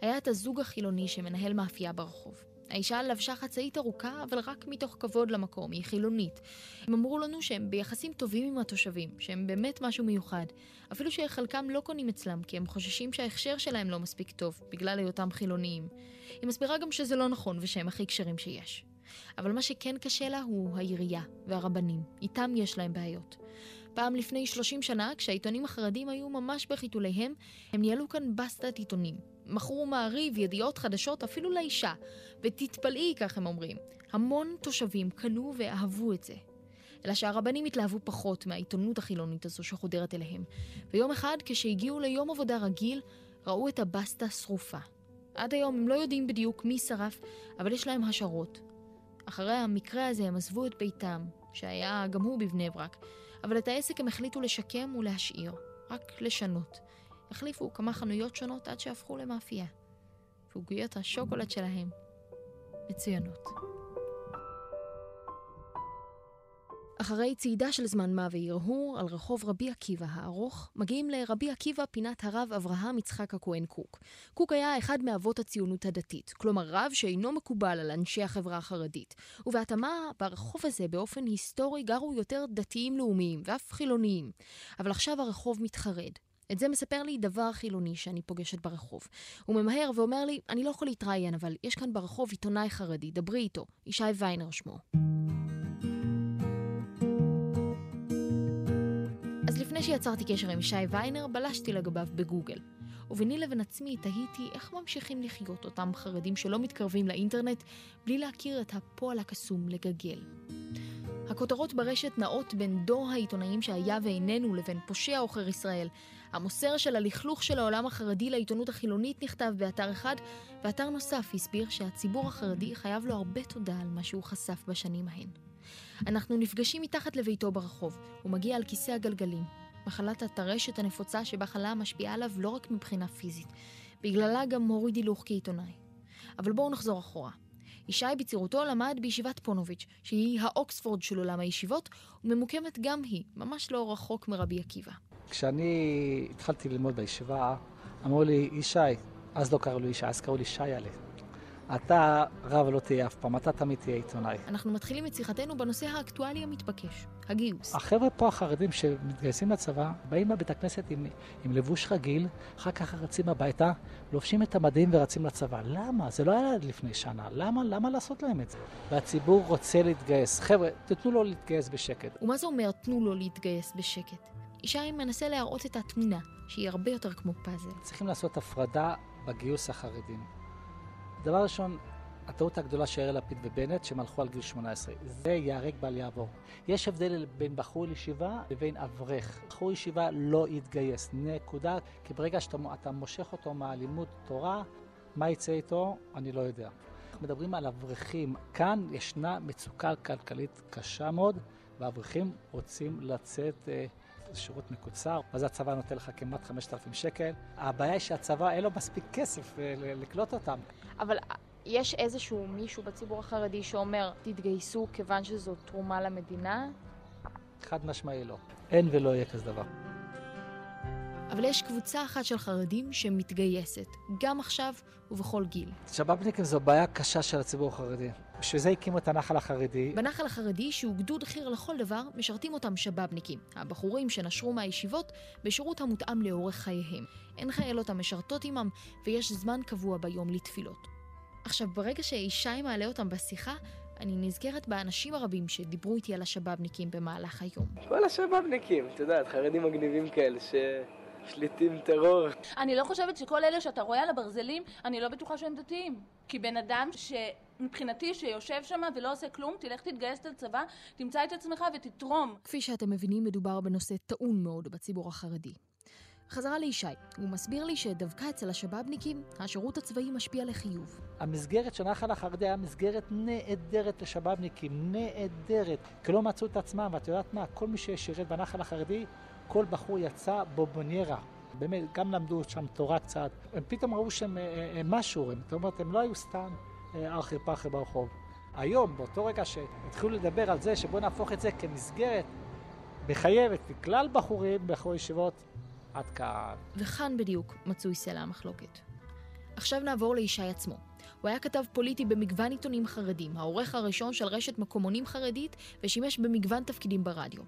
היה את הזוג החילוני שמנהל מאפייה ברחוב. האישה לבשה חצאית ארוכה, אבל רק מתוך כבוד למקום, היא חילונית. הם אמרו לנו שהם ביחסים טובים עם התושבים, שהם באמת משהו מיוחד. אפילו שחלקם לא קונים אצלם, כי הם חוששים שההכשר שלהם לא מספיק טוב, בגלל היותם חילוניים. היא מסבירה גם שזה לא נכון ושהם הכי כשרים שיש. אבל מה שכן קשה לה הוא העירייה והרבנים. איתם יש להם בעיות. פעם לפני 30 שנה, כשהעיתונים החרדים היו ממש בחיתוליהם, הם ניהלו כאן בסטת עיתונים. מכרו מעריב, ידיעות חדשות, אפילו לאישה. ותתפלאי, כך הם אומרים. המון תושבים קנו ואהבו את זה. אלא שהרבנים התלהבו פחות מהעיתונות החילונית הזו שחודרת אליהם. ויום אחד, כשהגיעו ליום עבודה רגיל, ראו את הבסטה שרופה. עד היום הם לא יודעים בדיוק מי שרף, אבל יש להם השערות. אחרי המקרה הזה הם עזבו את ביתם, שהיה גם הוא בבני ברק, אבל את העסק הם החליטו לשקם ולהשאיר, רק לשנות. החליפו כמה חנויות שונות עד שהפכו למאפייה. ועוגיות השוקולד שלהם מצוינות. אחרי צעידה של זמן מה והרהור על רחוב רבי עקיבא הארוך, מגיעים לרבי עקיבא פינת הרב אברהם יצחק הכהן קוק. קוק היה אחד מאבות הציונות הדתית, כלומר רב שאינו מקובל על אנשי החברה החרדית. ובהתאמה, ברחוב הזה באופן היסטורי גרו יותר דתיים לאומיים ואף חילוניים. אבל עכשיו הרחוב מתחרד. את זה מספר לי דבר חילוני שאני פוגשת ברחוב. הוא ממהר ואומר לי, אני לא יכול להתראיין, אבל יש כאן ברחוב עיתונאי חרדי, דברי איתו. ישי ויינר שמו. אז לפני שיצרתי קשר עם שי ויינר, בלשתי לגביו בגוגל. וביני לבין עצמי תהיתי איך ממשיכים לחיות אותם חרדים שלא מתקרבים לאינטרנט בלי להכיר את הפועל הקסום לגגל. הכותרות ברשת נעות בין דור העיתונאים שהיה ואיננו לבין פושע עוכר ישראל. המוסר של הלכלוך של העולם החרדי לעיתונות החילונית נכתב באתר אחד, ואתר נוסף הסביר שהציבור החרדי חייב לו הרבה תודה על מה שהוא חשף בשנים ההן. אנחנו נפגשים מתחת לביתו ברחוב. הוא מגיע על כיסא הגלגלים. מחלת הטרשת הנפוצה שבה חלה משפיעה עליו לא רק מבחינה פיזית, בגללה גם הוריד הילוך כעיתונאי. אבל בואו נחזור אחורה. ישי בצעירותו למד בישיבת פונוביץ', שהיא האוקספורד של עולם הישיבות, וממוקמת גם היא, ממש לא רחוק מרבי עקיבא. כשאני התחלתי ללמוד בישיבה, אמרו לי, ישי, אז לא קראו לי ישי, אז קראו לי שיילה. אתה רב לא תהיה אף פעם, אתה תמיד תהיה עיתונאי. אנחנו מתחילים את שיחתנו בנושא האקטואלי המתבקש, הגיוס. החבר'ה פה החרדים שמתגייסים לצבא, באים לבית הכנסת עם, עם לבוש רגיל, אחר כך רצים הביתה, לובשים את המדים ורצים לצבא. למה? זה לא היה לפני שנה. למה, למה לעשות להם את זה? והציבור רוצה להתגייס. חבר'ה, תתנו לו להתגייס בשקט. ומה זה אומר תנו לו להתגייס בשקט? ישי מנסה להראות את התמונה, שהיא הרבה יותר כמו פאזל. צריכים לעשות הפרדה בגיוס החרדים. דבר ראשון, הטעות הגדולה של יאיר לפיד ובנט, שהם הלכו על גיל 18. זה ייהרג בל יעבור. יש הבדל בין בחור ישיבה לבין אברך. בחור ישיבה לא יתגייס, נקודה. כי ברגע שאתה מושך אותו מהלימוד תורה, מה יצא איתו, אני לא יודע. מדברים על אברכים. כאן ישנה מצוקה כלכלית קשה מאוד, ואברכים רוצים לצאת... אה, שירות מקוצר, ואז הצבא נותן לך כמעט 5,000 שקל. הבעיה היא שהצבא אין לו מספיק כסף אה, לקלוט אותם. אבל אה, יש איזשהו מישהו בציבור החרדי שאומר, תתגייסו כיוון שזו תרומה למדינה? חד משמעי לא. אין ולא יהיה כזה דבר. אבל יש קבוצה אחת של חרדים שמתגייסת, גם עכשיו ובכל גיל. שבאבניקים זו בעיה קשה של הציבור החרדי. בשביל זה הקימו את הנחל החרדי. בנחל החרדי, שהוא גדוד חי"ר לכל דבר, משרתים אותם שבאבניקים, הבחורים שנשרו מהישיבות בשירות המותאם לאורך חייהם. אין חיילות המשרתות עמם, ויש זמן קבוע ביום לתפילות. עכשיו, ברגע שישי מעלה אותם בשיחה, אני נזכרת באנשים הרבים שדיברו איתי על השבאבניקים במהלך היום. כל השבאבניקים, את יודעת, חרדים מגניבים כאלה ש... שליטים טרור. אני לא חושבת שכל אלה שאתה רואה על הברזלים, אני לא בטוחה שהם דתיים. כי בן אדם שמבחינתי שיושב שם ולא עושה כלום, תלך תתגייס לצבא, תמצא את עצמך ותתרום. כפי שאתם מבינים, מדובר בנושא טעון מאוד בציבור החרדי. חזרה לישי, הוא מסביר לי שדווקא אצל השבאבניקים, השירות הצבאי משפיע לחיוב. המסגרת של נחל החרדי היה מסגרת נהדרת לשבאבניקים, נהדרת. כי לא מצאו את עצמם, ואת יודעת מה, כל מי ששירת בנחל החרדי, כל בחור יצא בובוניירה. באמת, גם למדו שם תורה קצת. הם פתאום ראו שהם אה, הם משהו, זאת אומרת, הם לא היו סתם אה, ארכי פרחי ברחוב. היום, באותו רגע שהתחילו לדבר על זה שבואו נהפוך את זה כמסגרת מחייבת לכלל בחורים, בחורי ישיבות, עד כאן. וכאן בדיוק מצוי סלע המחלוקת. עכשיו נעבור לישי עצמו. הוא היה כתב פוליטי במגוון עיתונים חרדים, העורך הראשון של רשת מקומונים חרדית, ושימש במגוון תפקידים ברדיו.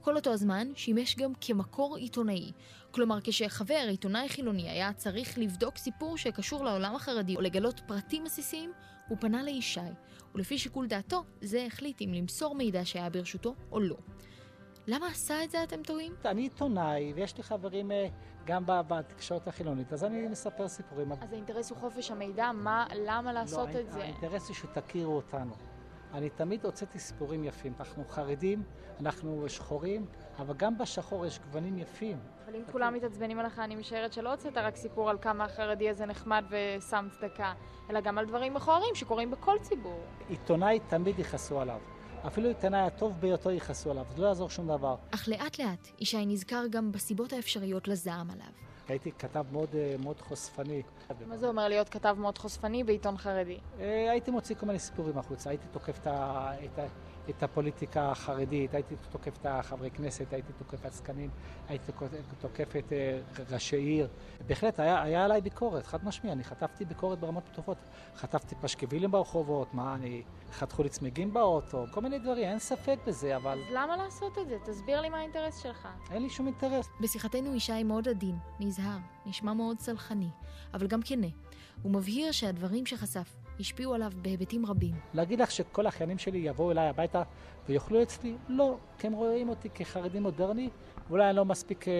כל אותו הזמן שימש גם כמקור עיתונאי. כלומר, כשחבר עיתונאי חילוני היה צריך לבדוק סיפור שקשור לעולם החרדי או לגלות פרטים עסיסיים, הוא פנה לישי, ולפי שיקול דעתו, זה החליט אם למסור מידע שהיה ברשותו או לא. למה עשה את זה, אתם תוהים? אני עיתונאי, ויש לי חברים אה, גם בתקשורת החילונית, אז אני מספר סיפורים. אז האינטרס הוא חופש המידע, מה, למה לעשות לא, את זה? האינטרס הוא שתכירו אותנו. אני תמיד הוצאתי סיפורים יפים. אנחנו חרדים, אנחנו שחורים, אבל גם בשחור יש גוונים יפים. אבל אם כולם מתעצבנים עליך, אני משערת שלא הוצאת רק סיפור על כמה החרדי הזה נחמד ושם צדקה, אלא גם על דברים מכוערים שקורים בכל ציבור. עיתונאי תמיד יכעסו עליו. אפילו עיתונאי הטוב ביותר יכעסו עליו, זה לא יעזור שום דבר. אך לאט לאט ישי נזכר גם בסיבות האפשריות לזעם עליו. הייתי כתב מאוד, אה, מאוד חושפני. מה זה אומר להיות כתב מאוד חושפני בעיתון חרדי? אה, הייתי מוציא כל מיני סיפורים החוצה, הייתי תוקף את, ה, את, ה, את הפוליטיקה החרדית, הייתי תוקף את החברי כנסת, הייתי תוקף את עסקנים, הייתי תוקף את אה, ראשי עיר. בהחלט, היה, היה עליי ביקורת, חד משמעי, אני חטפתי ביקורת ברמות טובות. חטפתי פשקווילים ברחובות, מה, אני... חתכו לי צמיגים באוטו, כל מיני דברים, אין ספק בזה, אבל... אז למה לעשות את זה? תסביר לי מה האינטרס שלך. אין לי שום אינטרס. בשיחתנו ישי מאוד עדין, נזהר, נשמע מאוד סלחני, אבל גם כנה. הוא מבהיר שהדברים שחשף השפיעו עליו בהיבטים רבים. להגיד לך שכל האחיינים שלי יבואו אליי הביתה ויאכלו אצלי? לא, כי הם רואים אותי כחרדי מודרני, ואולי אני לא מספיק אה,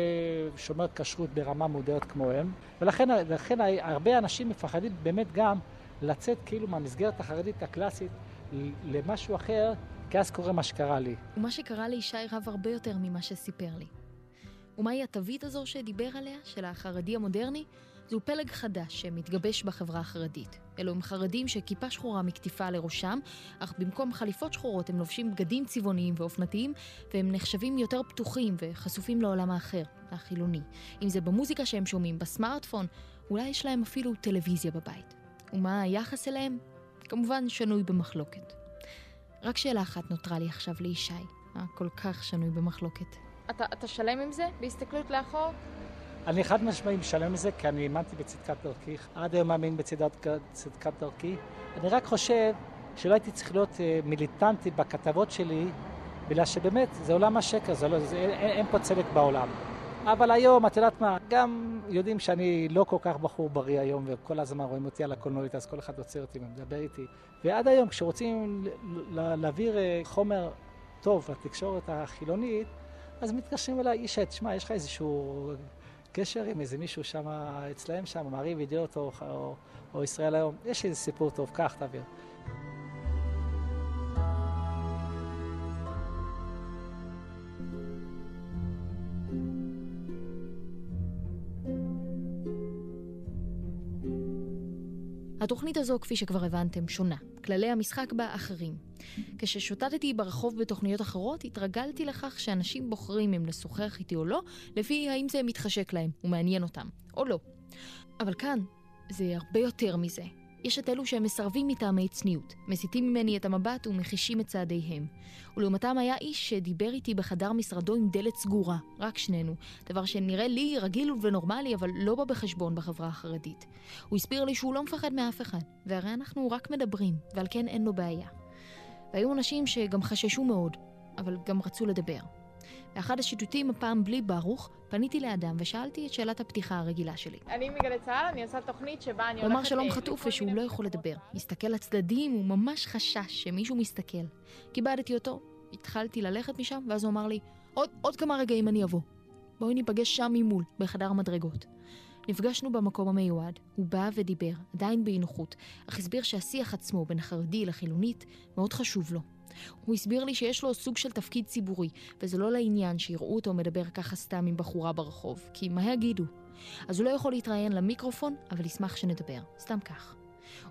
שומר כשרות ברמה מודרת כמוהם, ולכן לכן, הרבה אנשים מפחדים באמת גם לצאת כאילו מהמסגרת החרדית הקלאסית למשהו אחר, כי אז קורה מה שקרה לי. ומה שקרה לישי רב הרבה יותר ממה שסיפר לי. ומהי התווית הזו שדיבר עליה, של החרדי המודרני? זהו פלג חדש שמתגבש בחברה החרדית. אלו הם חרדים שכיפה שחורה מקטיפה לראשם, אך במקום חליפות שחורות הם לובשים בגדים צבעוניים ואופנתיים, והם נחשבים יותר פתוחים וחשופים לעולם האחר, החילוני. אם זה במוזיקה שהם שומעים, בסמארטפון, אולי יש להם אפילו טלוויזיה בבית. ומה היחס אליהם? כמובן שנוי במחלוקת. רק שאלה אחת נותרה לי עכשיו לישי, הכל כך שנוי במחלוקת. אתה, אתה שלם עם זה, בהסתכלות לאחור? אני חד משמעי משלם עם זה, כי אני האמנתי בצדקת דרכי. עד היום מאמין בצדקת דרכי. אני רק חושב שלא הייתי צריך להיות אה, מיליטנטי בכתבות שלי, בגלל שבאמת, זה עולם השקר, זה לא, זה, אין, אין פה צדק בעולם. אבל היום, את יודעת מה, גם יודעים שאני לא כל כך בחור בריא היום, וכל הזמן רואים אותי על הקולנועית, אז כל אחד עוצר אותי ומדבר איתי. ועד היום, כשרוצים להעביר אה, חומר טוב לתקשורת החילונית, אז מתקשרים אליי, אישה, תשמע, יש לך איזשהו קשר עם איזה מישהו שם, אצלהם שם, מעריב ידיעות או, או, או ישראל היום, יש איזה סיפור טוב, קח, תעביר. התוכנית הזו, כפי שכבר הבנתם, שונה. כללי המשחק בה אחרים. כששוטטתי ברחוב בתוכניות אחרות, התרגלתי לכך שאנשים בוחרים אם לשוחח איתי או לא, לפי האם זה מתחשק להם ומעניין אותם, או לא. אבל כאן, זה הרבה יותר מזה. יש את אלו שהם מסרבים מטעמי צניעות, מסיטים ממני את המבט ומחישים את צעדיהם. ולעומתם היה איש שדיבר איתי בחדר משרדו עם דלת סגורה, רק שנינו, דבר שנראה לי רגיל ונורמלי, אבל לא בא בחשבון בחברה החרדית. הוא הסביר לי שהוא לא מפחד מאף אחד, והרי אנחנו רק מדברים, ועל כן אין לו בעיה. והיו אנשים שגם חששו מאוד, אבל גם רצו לדבר. באחד השיטוטים, הפעם בלי ברוך, פניתי לאדם ושאלתי את שאלת הפתיחה הרגילה שלי. אני מגלי צה"ל, אני עושה תוכנית שבה אני הולכת... הוא אמר שלום חטוף ושהוא לא יכול לדבר. הסתכל לצדדים, הוא ממש חשש שמישהו מסתכל. כיבדתי אותו, התחלתי ללכת משם, ואז הוא אמר לי, עוד, עוד כמה רגעים אני אבוא. בואי ניפגש שם ממול, בחדר המדרגות. נפגשנו במקום המיועד, הוא בא ודיבר, עדיין באי נוחות, אך הסביר שהשיח עצמו בין החרדי לחילונית מאוד חשוב לו. הוא הסביר לי שיש לו סוג של תפקיד ציבורי, וזה לא לעניין שיראו אותו מדבר ככה סתם עם בחורה ברחוב, כי מה יגידו? אז הוא לא יכול להתראיין למיקרופון, אבל ישמח שנדבר, סתם כך.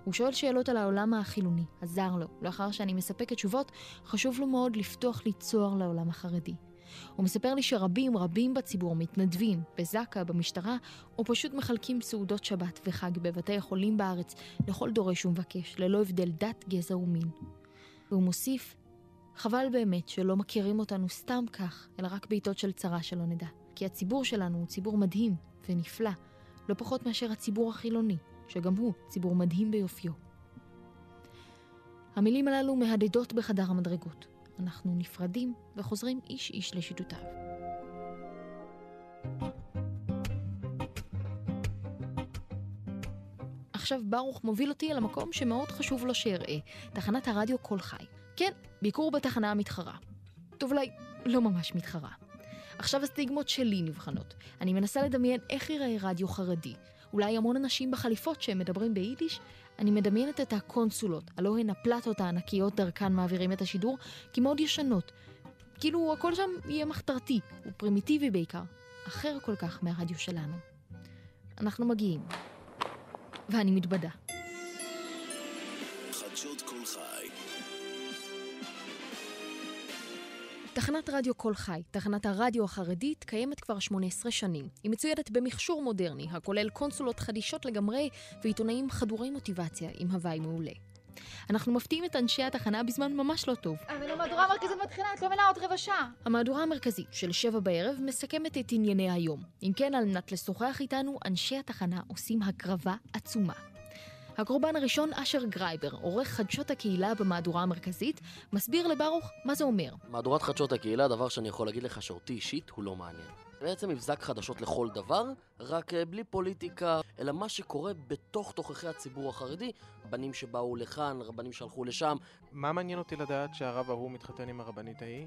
הוא שואל שאלות על העולם החילוני, עזר לו. לאחר שאני מספקת תשובות, חשוב לו מאוד לפתוח לי צוהר לעולם החרדי. הוא מספר לי שרבים רבים בציבור מתנדבים, בזק"א, במשטרה, או פשוט מחלקים סעודות שבת וחג בבתי החולים בארץ לכל דורש ומבקש, ללא הבדל דת, גזע ומין. והוא מוסיף, חבל באמת שלא מכירים אותנו סתם כך, אלא רק בעיתות של צרה שלא נדע. כי הציבור שלנו הוא ציבור מדהים ונפלא, לא פחות מאשר הציבור החילוני, שגם הוא ציבור מדהים ביופיו. המילים הללו מהדהדות בחדר המדרגות. אנחנו נפרדים וחוזרים איש איש לשיטותיו. עכשיו ברוך מוביל אותי אל המקום שמאוד חשוב לו שאראה, תחנת הרדיו קול חי. כן, ביקור בתחנה המתחרה. טוב, אולי לא ממש מתחרה. עכשיו הסטיגמות שלי נבחנות. אני מנסה לדמיין איך ייראה רדיו חרדי. אולי המון אנשים בחליפות שהם מדברים ביידיש? אני מדמיינת את הקונסולות, הלא הן הפלטות הענקיות דרכן מעבירים את השידור, כמאוד ישנות. כאילו הכל שם יהיה מחתרתי, ופרימיטיבי בעיקר. אחר כל כך מהרדיו שלנו. אנחנו מגיעים. ואני מתבדה. חדשות כל חי תחנת רדיו קול חי, תחנת הרדיו החרדית, קיימת כבר 18 שנים. היא מצוידת במכשור מודרני, הכולל קונסולות חדישות לגמרי ועיתונאים חדורי מוטיבציה עם הוואי מעולה. אנחנו מפתיעים את אנשי התחנה בזמן ממש לא טוב. אבל המהדורה המרכזית מתחילה, את לא מבינה עוד רבע שעה. המהדורה המרכזית של שבע בערב מסכמת את ענייני היום. אם כן, על מנת לשוחח איתנו, אנשי התחנה עושים הקרבה עצומה. הקורבן הראשון, אשר גרייבר, עורך חדשות הקהילה במהדורה המרכזית, מסביר לברוך מה זה אומר. מהדורת חדשות הקהילה, דבר שאני יכול להגיד לך שאותי אישית הוא לא מעניין. בעצם מבזק חדשות לכל דבר, רק אה, בלי פוליטיקה, אלא מה שקורה בתוך תוככי הציבור החרדי, רבנים שבאו לכאן, רבנים שהלכו לשם. מה מעניין אותי לדעת שהרב ההוא מתחתן עם הרבנית ההיא?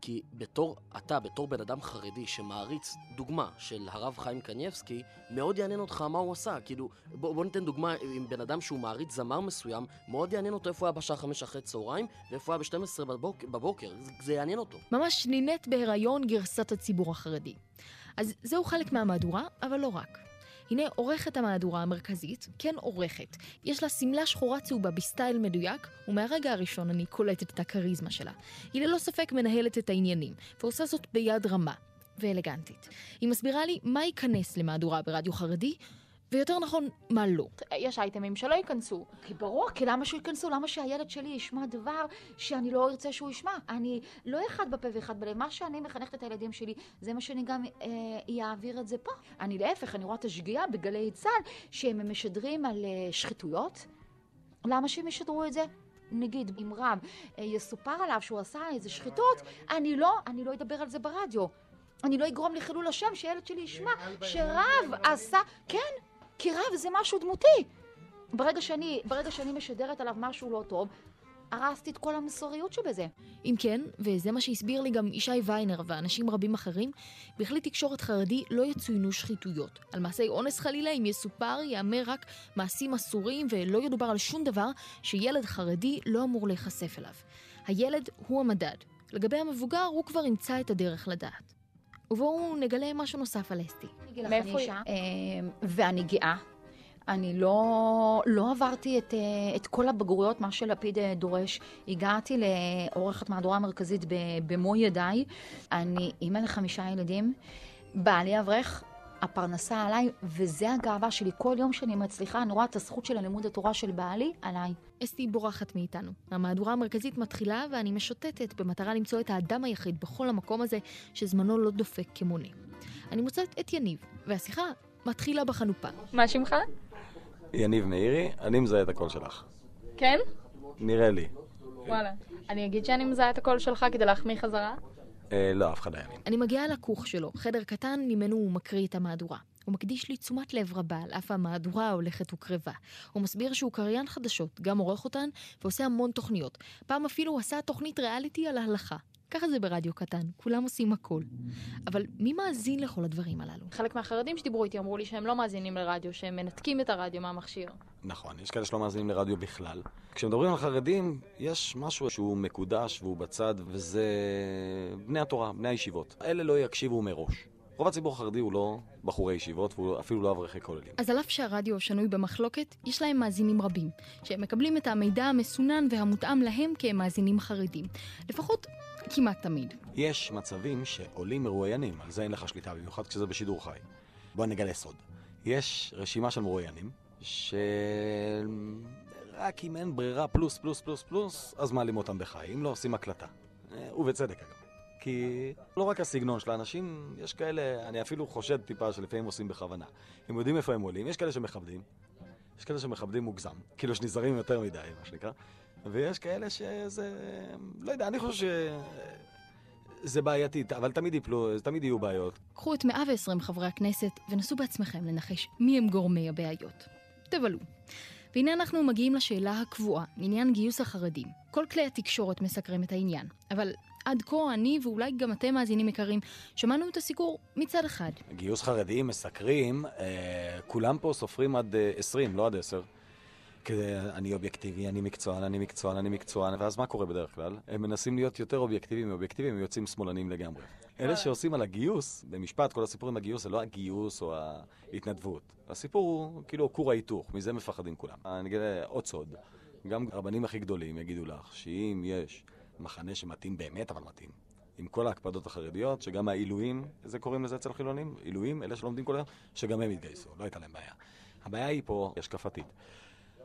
כי בתור, אתה, בתור בן אדם חרדי שמעריץ דוגמה של הרב חיים קניבסקי, מאוד יעניין אותך מה הוא עשה. כאילו, בוא, בוא ניתן דוגמה עם בן אדם שהוא מעריץ זמר מסוים, מאוד יעניין אותו איפה הוא היה בשעה חמש אחרי צהריים, ואיפה הוא היה ב-12 בבוק, בבוקר. זה, זה יעניין אותו. ממש נינט בהיריון גרסת הציבור החרדי. אז זהו חלק מהמהדורה, אבל לא רק. הנה עורכת המהדורה המרכזית, כן עורכת. יש לה שמלה שחורה צהובה בסטייל מדויק, ומהרגע הראשון אני קולטת את הכריזמה שלה. היא ללא ספק מנהלת את העניינים, ועושה זאת ביד רמה ואלגנטית. היא מסבירה לי מה ייכנס למהדורה ברדיו חרדי, ויותר נכון, מה לא. יש אייטמים שלא ייכנסו. כי ברור, כי למה שייכנסו? למה שהילד שלי ישמע דבר שאני לא ארצה שהוא ישמע? אני לא אחד בפה ואחד בלב. מה שאני מחנכת את הילדים שלי, זה מה שאני גם אה, אעביר את זה פה. אני להפך, אני רואה את השגיאה בגלי צה"ל, שהם משדרים על אה, שחיתויות. למה שהם ישדרו את זה? נגיד, אם רב אה, יסופר עליו שהוא עשה איזה שחיתות, אני לא, אני לא אדבר על זה ברדיו. אני לא אגרום לחילול השם, שילד שלי ישמע שרב עשה... כן, כי רב זה משהו דמותי. ברגע שאני, ברגע שאני משדרת עליו משהו לא טוב, הרסתי את כל המוסריות שבזה. אם כן, וזה מה שהסביר לי גם ישי ויינר ואנשים רבים אחרים, בכלי תקשורת חרדי לא יצוינו שחיתויות. על מעשי אונס חלילה, אם יסופר, יאמר רק מעשים אסורים ולא ידובר על שום דבר שילד חרדי לא אמור להיחשף אליו. הילד הוא המדד. לגבי המבוגר, הוא כבר ימצא את הדרך לדעת. ובואו נגלה משהו נוסף על אסתי. מאיפה היא? ואני גאה. אני לא, לא עברתי את, אה, את כל הבגרויות, מה שלפיד אה, דורש. הגעתי לעורכת מהדורה מרכזית במו ידיי. אני אימא לחמישה ילדים. בעלי אברך, הפרנסה עליי, וזה הגאווה שלי. כל יום שאני מצליחה, אני רואה את הזכות של הלימוד התורה של בעלי עליי. אסתי בורחת מאיתנו. המהדורה המרכזית מתחילה ואני משוטטת במטרה למצוא את האדם היחיד בכל המקום הזה שזמנו לא דופק כמונה. אני מוצאת את יניב, והשיחה מתחילה בחנופה. מה שמך? יניב מאירי, אני מזהה את הקול שלך. כן? נראה לי. וואלה. אני אגיד שאני מזהה את הקול שלך כדי להחמיא חזרה? אה, לא, אף אחד לא יאמין. אני מגיעה לכוך שלו, חדר קטן ממנו הוא מקריא את המהדורה. הוא מקדיש לי תשומת לב רבה על אף המהדורה ההולכת וקרבה. הוא מסביר שהוא קריין חדשות, גם עורך אותן, ועושה המון תוכניות. פעם אפילו הוא עשה תוכנית ריאליטי על ההלכה. ככה זה ברדיו קטן, כולם עושים הכל. אבל מי מאזין לכל הדברים הללו? חלק מהחרדים שדיברו איתי אמרו לי שהם לא מאזינים לרדיו, שהם מנתקים את הרדיו מהמכשיר. נכון, יש כאלה שלא מאזינים לרדיו בכלל. כשמדברים על חרדים, יש משהו שהוא מקודש והוא בצד, וזה בני התורה, בני הישיבות. אלה לא יקשיבו מראש. רוב הציבור החרדי הוא לא בחורי ישיבות, והוא אפילו לא אברכי כוללים. אז על אף שהרדיו שנוי במחלוקת, יש להם מאזינים רבים, שהם מקבלים את המידע המסונן והמותאם להם כמאזינים חרדים. לפחות כמעט תמיד. יש מצבים שעולים מרואיינים, על זה אין לך שליטה, במיוחד כשזה בשידור חי. בוא נגלה סוד. יש רשימה של מרואיינים, שרק אם אין ברירה פלוס פלוס פלוס פלוס, אז מעלים אותם בחי, אם לא עושים הקלטה. אה, ובצדק אגב. כי לא רק הסגנון של האנשים, יש כאלה, אני אפילו חושד טיפה שלפעמים עושים בכוונה. הם יודעים איפה הם עולים, יש כאלה שמכבדים, יש כאלה שמכבדים מוגזם, כאילו שנזהרים יותר מדי, מה שנקרא, ויש כאלה שזה, לא יודע, אני חושב שזה בעייתי, אבל תמיד יפלו, תמיד יהיו בעיות. קחו את 120 חברי הכנסת ונסו בעצמכם לנחש מי הם גורמי הבעיות. תבלו. והנה אנחנו מגיעים לשאלה הקבועה, עניין גיוס החרדים. כל כלי התקשורת מסקרים את העניין, אבל עד כה אני, ואולי גם אתם מאזינים יקרים, שמענו את הסיקור מצד אחד. גיוס חרדים מסקרים, אה, כולם פה סופרים עד אה, 20, לא עד 10. כדי, אני אובייקטיבי, אני מקצוען, אני מקצוען, אני מקצוען, ואז מה קורה בדרך כלל? הם מנסים להיות יותר אובייקטיביים מאובייקטיביים, הם יוצאים שמאלנים לגמרי. אלה שעושים על הגיוס, במשפט, כל הסיפור עם הגיוס זה לא הגיוס או ההתנדבות. הסיפור הוא כאילו כור ההיתוך, מזה מפחדים כולם. אני אגיד עוד סוד, גם הרבנים הכי גדולים יגידו לך שאם יש מחנה שמתאים באמת, אבל מתאים, עם כל ההקפדות החרדיות, שגם העילויים, איזה קוראים לזה אצל חילונים? עילויים, אלה שלומדים כל היום, שגם הם יתגייסו, לא הייתה להם בעיה. הבעיה היא פה השקפתית.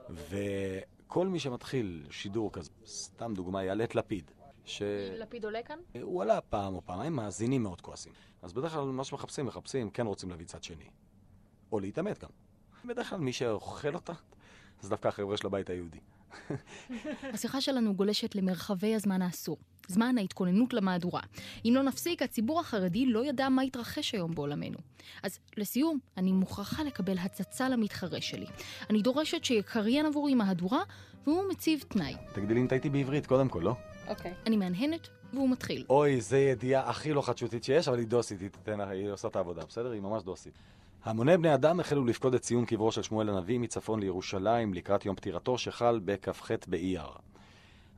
וכל מי שמתחיל שידור כזה, סתם דוגמה, יעלה את לפיד. ש... לפיד עולה כאן? הוא עלה פעם או פעמיים, מאזינים מאוד כועסים. אז בדרך כלל מה שמחפשים, מחפשים, כן רוצים להביא צד שני. או להתעמת גם. בדרך כלל מי שאוכל אותה, זה דווקא החבר'ה של הבית היהודי. *laughs* השיחה שלנו גולשת למרחבי הזמן האסור, זמן ההתכוננות למהדורה. אם לא נפסיק, הציבור החרדי לא ידע מה התרחש היום בעולמנו. אז לסיום, אני מוכרחה לקבל הצצה למתחרה שלי. אני דורשת שיקריין עבורי מהדורה, והוא מציב תנאי. תגידי לי אם טעיתי בעברית קודם כל, לא? אוקיי. אני מהנהנת, והוא מתחיל. אוי, זו ידיעה הכי לא חדשותית שיש, אבל היא דוסית, היא, תתן, היא עושה את העבודה, בסדר? היא ממש דוסית. המוני בני אדם החלו לפקוד את ציון קברו של שמואל הנביא מצפון לירושלים לקראת יום פטירתו שחל בכ"ח באייר.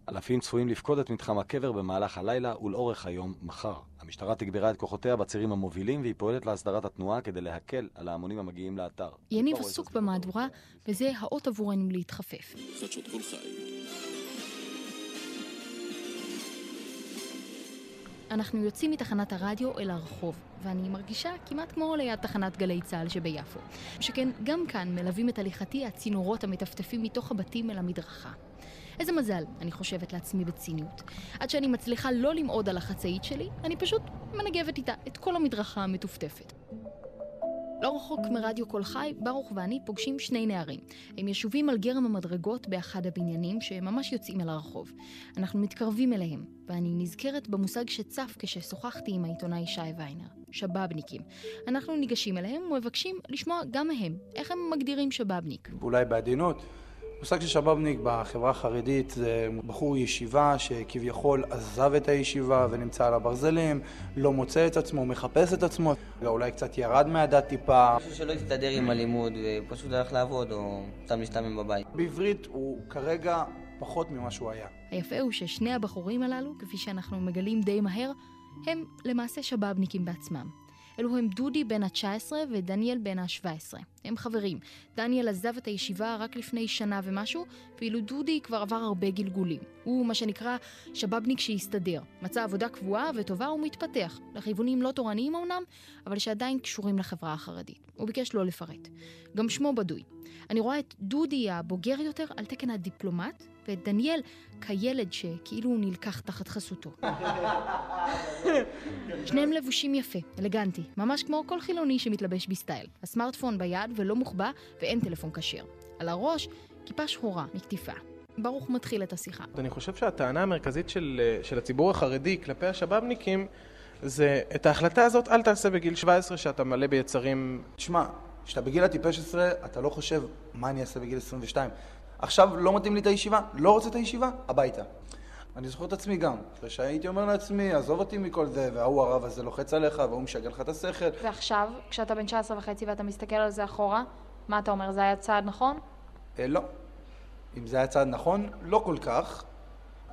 אלפים צפויים לפקוד את מתחם הקבר במהלך הלילה ולאורך היום מחר. המשטרה תגברה את כוחותיה בצירים המובילים והיא פועלת להסדרת התנועה כדי להקל על ההמונים המגיעים לאתר. יניב עסוק במהדורה, וזה האות עבורנו להתחפף. חדשות כל חי. אנחנו יוצאים מתחנת הרדיו אל הרחוב, ואני מרגישה כמעט כמו ליד תחנת גלי צה"ל שביפו. שכן גם כאן מלווים את הליכתי הצינורות המטפטפים מתוך הבתים אל המדרכה. איזה מזל, אני חושבת לעצמי בציניות. עד שאני מצליחה לא למעוד על החצאית שלי, אני פשוט מנגבת איתה את כל המדרכה המטופטפת. לא רחוק מרדיו קול חי, ברוך ואני פוגשים שני נערים. הם ישובים על גרם המדרגות באחד הבניינים שממש יוצאים אל הרחוב. אנחנו מתקרבים אליהם, ואני נזכרת במושג שצף כששוחחתי עם העיתונאי שי ויינר, שבאבניקים. אנחנו ניגשים אליהם ומבקשים לשמוע גם מהם איך הם מגדירים שבאבניק. אולי בעדינות. מושג של שבאבניק בחברה החרדית זה בחור ישיבה שכביכול עזב את הישיבה ונמצא על הברזלים, לא מוצא את עצמו, מחפש את עצמו, אולי קצת ירד מהדת טיפה. משהו שלא הסתדר עם הלימוד ופשוט הלך לעבוד או סתם להשתמם בבית. בעברית הוא כרגע פחות ממה שהוא היה. היפה הוא ששני הבחורים הללו, כפי שאנחנו מגלים די מהר, הם למעשה שבאבניקים בעצמם. אלו הם דודי בן ה-19 ודניאל בן ה-17. הם חברים. דניאל עזב את הישיבה רק לפני שנה ומשהו, ואילו דודי כבר עבר הרבה גלגולים. הוא מה שנקרא שבאבניק שהסתדר. מצא עבודה קבועה וטובה ומתפתח. לכיוונים לא תורניים אמנם, אבל שעדיין קשורים לחברה החרדית. הוא ביקש לא לפרט. גם שמו בדוי. אני רואה את דודי הבוגר יותר על תקן הדיפלומט, ואת דניאל כילד שכאילו הוא נלקח תחת חסותו. *laughs* שניהם לבושים יפה, אלגנטי, ממש כמו כל חילוני שמתלבש בסטייל. הסמארטפון ביד ולא מוחבא ואין טלפון כשר. על הראש, כיפה שחורה מקטיפה. ברוך מתחיל את השיחה. אני חושב שהטענה המרכזית של, של הציבור החרדי כלפי השבאבניקים זה את ההחלטה הזאת אל תעשה בגיל 17 שאתה מלא ביצרים. תשמע, כשאתה בגיל הטיפש 10 אתה לא חושב מה אני אעשה בגיל 22. עכשיו לא מתאים לי את הישיבה, לא רוצה את הישיבה, הביתה. אני זוכר את עצמי גם, שהייתי אומר לעצמי, עזוב אותי מכל זה, וההוא הרב הזה לוחץ עליך, והוא משגע לך את השכל. ועכשיו, כשאתה בן 19 וחצי ואתה מסתכל על זה אחורה, מה אתה אומר, זה היה צעד נכון? אה, לא. אם זה היה צעד נכון, לא כל כך.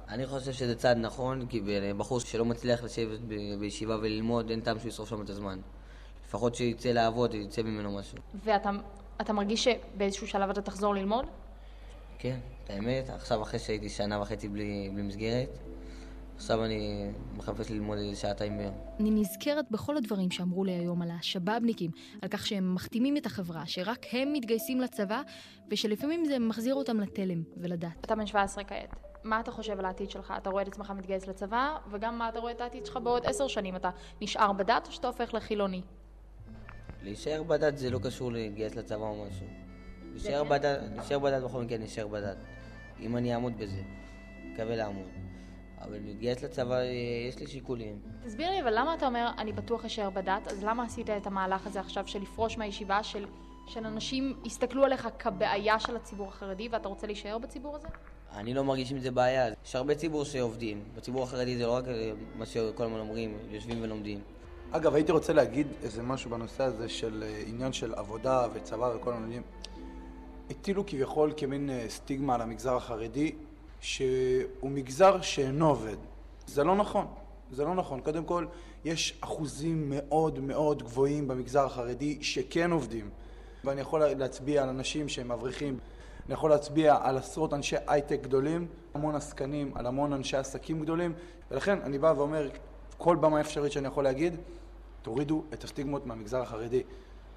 אני חושב שזה צעד נכון, כי בחור שלא מצליח לשבת בישיבה וללמוד, אין טעם שהוא ישרוף שם את הזמן. לפחות שיצא לעבוד, יצא ממנו משהו. ואתה מרגיש שבאיזשהו שלב אתה תחזור ללמוד? כן, את האמת, עכשיו אחרי שהייתי שנה וחצי בלי, בלי מסגרת, עכשיו אני מחפש ללמוד איזה שעתיים ביום. אני נזכרת בכל הדברים שאמרו לי היום על השבאבניקים, על כך שהם מחתימים את החברה, שרק הם מתגייסים לצבא, ושלפעמים זה מחזיר אותם לתלם ולדת. אתה בן 17 כעת. מה אתה חושב על העתיד שלך? אתה רואה את עצמך מתגייס לצבא, וגם מה אתה רואה את העתיד שלך בעוד עשר שנים? אתה נשאר בדת או שאתה הופך לחילוני? להישאר בדת זה לא קשור להתגייס לצבא או משהו. נשאר בדת, נשאר בדת בכל מקרה, נשאר בדת. אם אני אעמוד בזה, מקווה לעמוד. אבל להתגייס לצבא, אה, יש לי שיקולים. תסביר לי, אבל למה אתה אומר, אני בטוח אשאר בדת, אז למה עשית את המהלך הזה עכשיו של לפרוש מהישיבה, של, של אנשים יסתכלו עליך כבעיה של הציבור החרדי, ואתה רוצה להישאר בציבור הזה? אני לא מרגיש עם זה בעיה. יש הרבה ציבור שעובדים. בציבור החרדי זה לא רק אה, מה שכל הזמן אומרים, יושבים ולומדים. אגב, הייתי רוצה להגיד איזה משהו בנושא הזה של אה, עניין של עבודה וצבא וכל העניינים. הטילו כביכול כמין אה, סטיגמה על המגזר החרדי, שהוא מגזר שאינו עובד. זה לא נכון. זה לא נכון. קודם כל, יש אחוזים מאוד מאוד גבוהים במגזר החרדי שכן עובדים. ואני יכול להצביע על אנשים שהם אברכים. אני יכול להצביע על עשרות אנשי הייטק גדולים, המון עסקנים, על המון אנשי עסקים גדולים, ולכן אני בא ואומר, כל במה אפשרית שאני יכול להגיד, תורידו את הסטיגמות מהמגזר החרדי.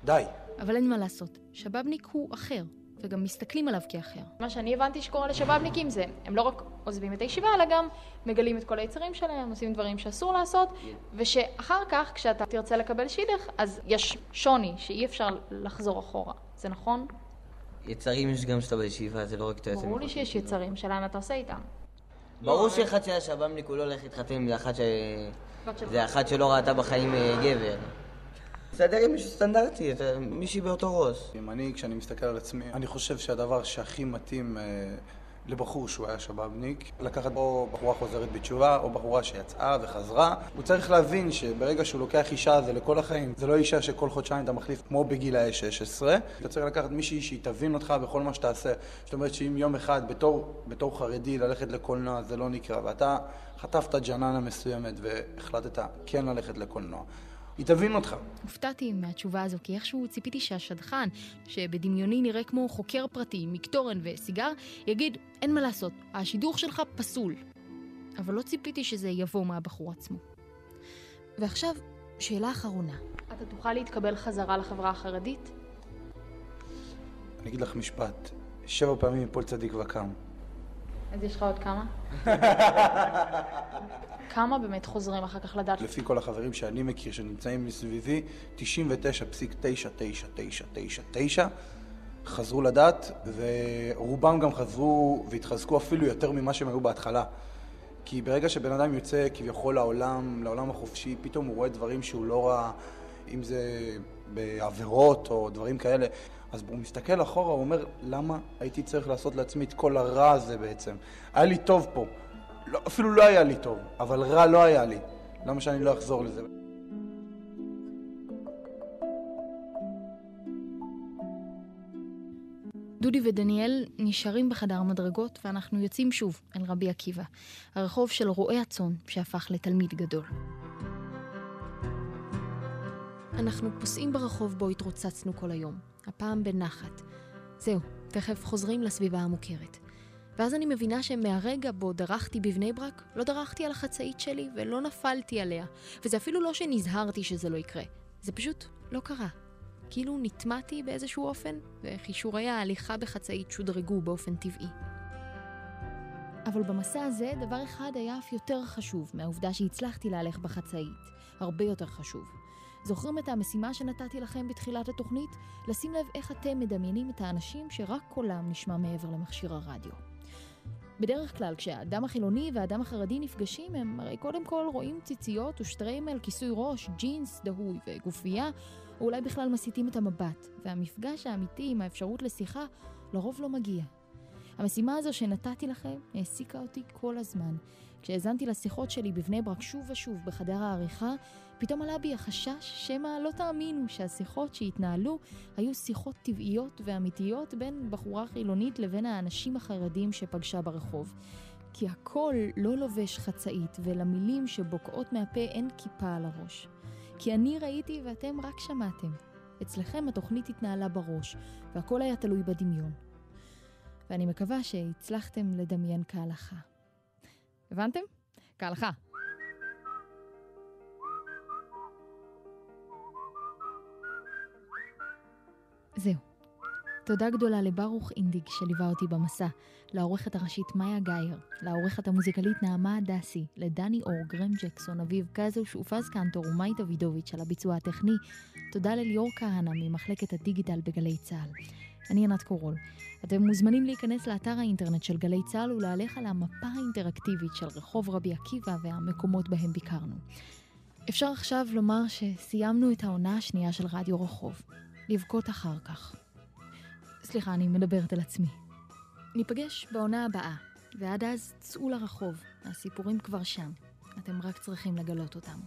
די. אבל אין מה לעשות, שבאבניק הוא אחר, וגם מסתכלים עליו כאחר. מה שאני הבנתי שקורה לשבאבניקים זה, הם לא רק עוזבים את הישיבה, אלא גם מגלים את כל היצרים שלהם, עושים דברים שאסור לעשות, ושאחר כך, כשאתה תרצה לקבל שידך, אז יש שוני שאי אפשר לחזור אחורה. זה נכון? יצרים יש גם שאתה בישיבה, זה לא רק אתה יוצא ברור לי שיש יצרים, שאלה מה אתה עושה איתם. ברור שאחד שהיה שב"מניק הוא לא הולך להתחתן עם אחת ש... זה אחת שלא ראתה בחיים אה, גבר. תסתדר עם מישהו סטנדרטי, מישהי באותו ראש. אם אני, כשאני מסתכל על עצמי, אני חושב שהדבר שהכי מתאים אה, לבחור שהוא היה שבאבניק, לקחת או בחורה חוזרת בתשובה, או בחורה שיצאה וחזרה. הוא צריך להבין שברגע שהוא לוקח אישה זה לכל החיים. זה לא אישה שכל חודשיים אתה מחליף כמו בגילאי 16. אתה צריך לקחת מישהי שהיא תבין אותך בכל מה שתעשה. זאת אומרת שאם יום אחד בתור, בתור חרדי ללכת לקולנוע זה לא נקרא, ואתה חטפת ג'ננה מסוימת והחלטת כן ללכת לקולנוע. היא תבין אותך. הופתעתי מהתשובה הזו, כי איכשהו ציפיתי שהשדכן, שבדמיוני נראה כמו חוקר פרטי, מקטורן וסיגר, יגיד, אין מה לעשות, השידוך שלך פסול. אבל לא ציפיתי שזה יבוא מהבחור עצמו. ועכשיו, שאלה אחרונה. אתה תוכל להתקבל חזרה לחברה החרדית? אני אגיד לך משפט, שבע פעמים יפול צדיק וקם. אז יש לך עוד כמה? *laughs* כמה באמת חוזרים אחר כך לדעת? לפי כל החברים שאני מכיר שנמצאים מסביבי, 99.99999 חזרו לדת, ורובם גם חזרו והתחזקו אפילו יותר ממה שהם היו בהתחלה. כי ברגע שבן אדם יוצא כביכול לעולם, לעולם החופשי, פתאום הוא רואה דברים שהוא לא ראה, אם זה בעבירות או דברים כאלה. אז הוא מסתכל אחורה, הוא אומר, למה הייתי צריך לעשות לעצמי את כל הרע הזה בעצם? היה לי טוב פה. לא, אפילו לא היה לי טוב, אבל רע לא היה לי. למה שאני לא אחזור לזה? דודי ודניאל נשארים בחדר מדרגות ואנחנו יוצאים שוב אל רבי עקיבא, הרחוב של רועי הצאן שהפך לתלמיד גדול. אנחנו פוסעים ברחוב בו התרוצצנו כל היום, הפעם בנחת. זהו, תכף חוזרים לסביבה המוכרת. ואז אני מבינה שמהרגע בו דרכתי בבני ברק, לא דרכתי על החצאית שלי ולא נפלתי עליה. וזה אפילו לא שנזהרתי שזה לא יקרה, זה פשוט לא קרה. כאילו נטמעתי באיזשהו אופן, וכישורי ההליכה בחצאית שודרגו באופן טבעי. אבל במסע הזה, דבר אחד היה אף יותר חשוב מהעובדה שהצלחתי להלך בחצאית. הרבה יותר חשוב. זוכרים את המשימה שנתתי לכם בתחילת התוכנית? לשים לב איך אתם מדמיינים את האנשים שרק קולם נשמע מעבר למכשיר הרדיו. בדרך כלל, כשהאדם החילוני והאדם החרדי נפגשים, הם הרי קודם כל רואים ציציות ושטריימל, כיסוי ראש, ג'ינס דהוי וגופייה, או אולי בכלל מסיטים את המבט, והמפגש האמיתי עם האפשרות לשיחה לרוב לא מגיע. המשימה הזו שנתתי לכם העסיקה אותי כל הזמן. כשהאזנתי לשיחות שלי בבני ברק שוב ושוב בחדר העריכה, פתאום עלה בי החשש שמא לא תאמינו שהשיחות שהתנהלו היו שיחות טבעיות ואמיתיות בין בחורה חילונית לבין האנשים החרדים שפגשה ברחוב. כי הכל לא לובש חצאית ולמילים שבוקעות מהפה אין כיפה על הראש. כי אני ראיתי ואתם רק שמעתם. אצלכם התוכנית התנהלה בראש, והכל היה תלוי בדמיון. ואני מקווה שהצלחתם לדמיין כהלכה. הבנתם? כהלכה. זהו. תודה גדולה לברוך אינדיג שליווה אותי במסע, לעורכת הראשית מאיה גאייר, לעורכת המוזיקלית נעמה הדסי, לדני אור, גרם ג'קסון, אביב קזוש ופז קנטור ומאי דוידוביץ' על הביצוע הטכני. תודה לליאור כהנא ממחלקת הדיגיטל בגלי צה"ל. אני ענת קורול. אתם מוזמנים להיכנס לאתר האינטרנט של גלי צה"ל ולהלך על המפה האינטראקטיבית של רחוב רבי עקיבא והמקומות בהם ביקרנו. אפשר עכשיו לומר שסיימנו את העונה השנייה של רדיו רחוב. לבכות אחר כך. סליחה, אני מדברת על עצמי. ניפגש בעונה הבאה, ועד אז צאו לרחוב, הסיפורים כבר שם. אתם רק צריכים לגלות אותם.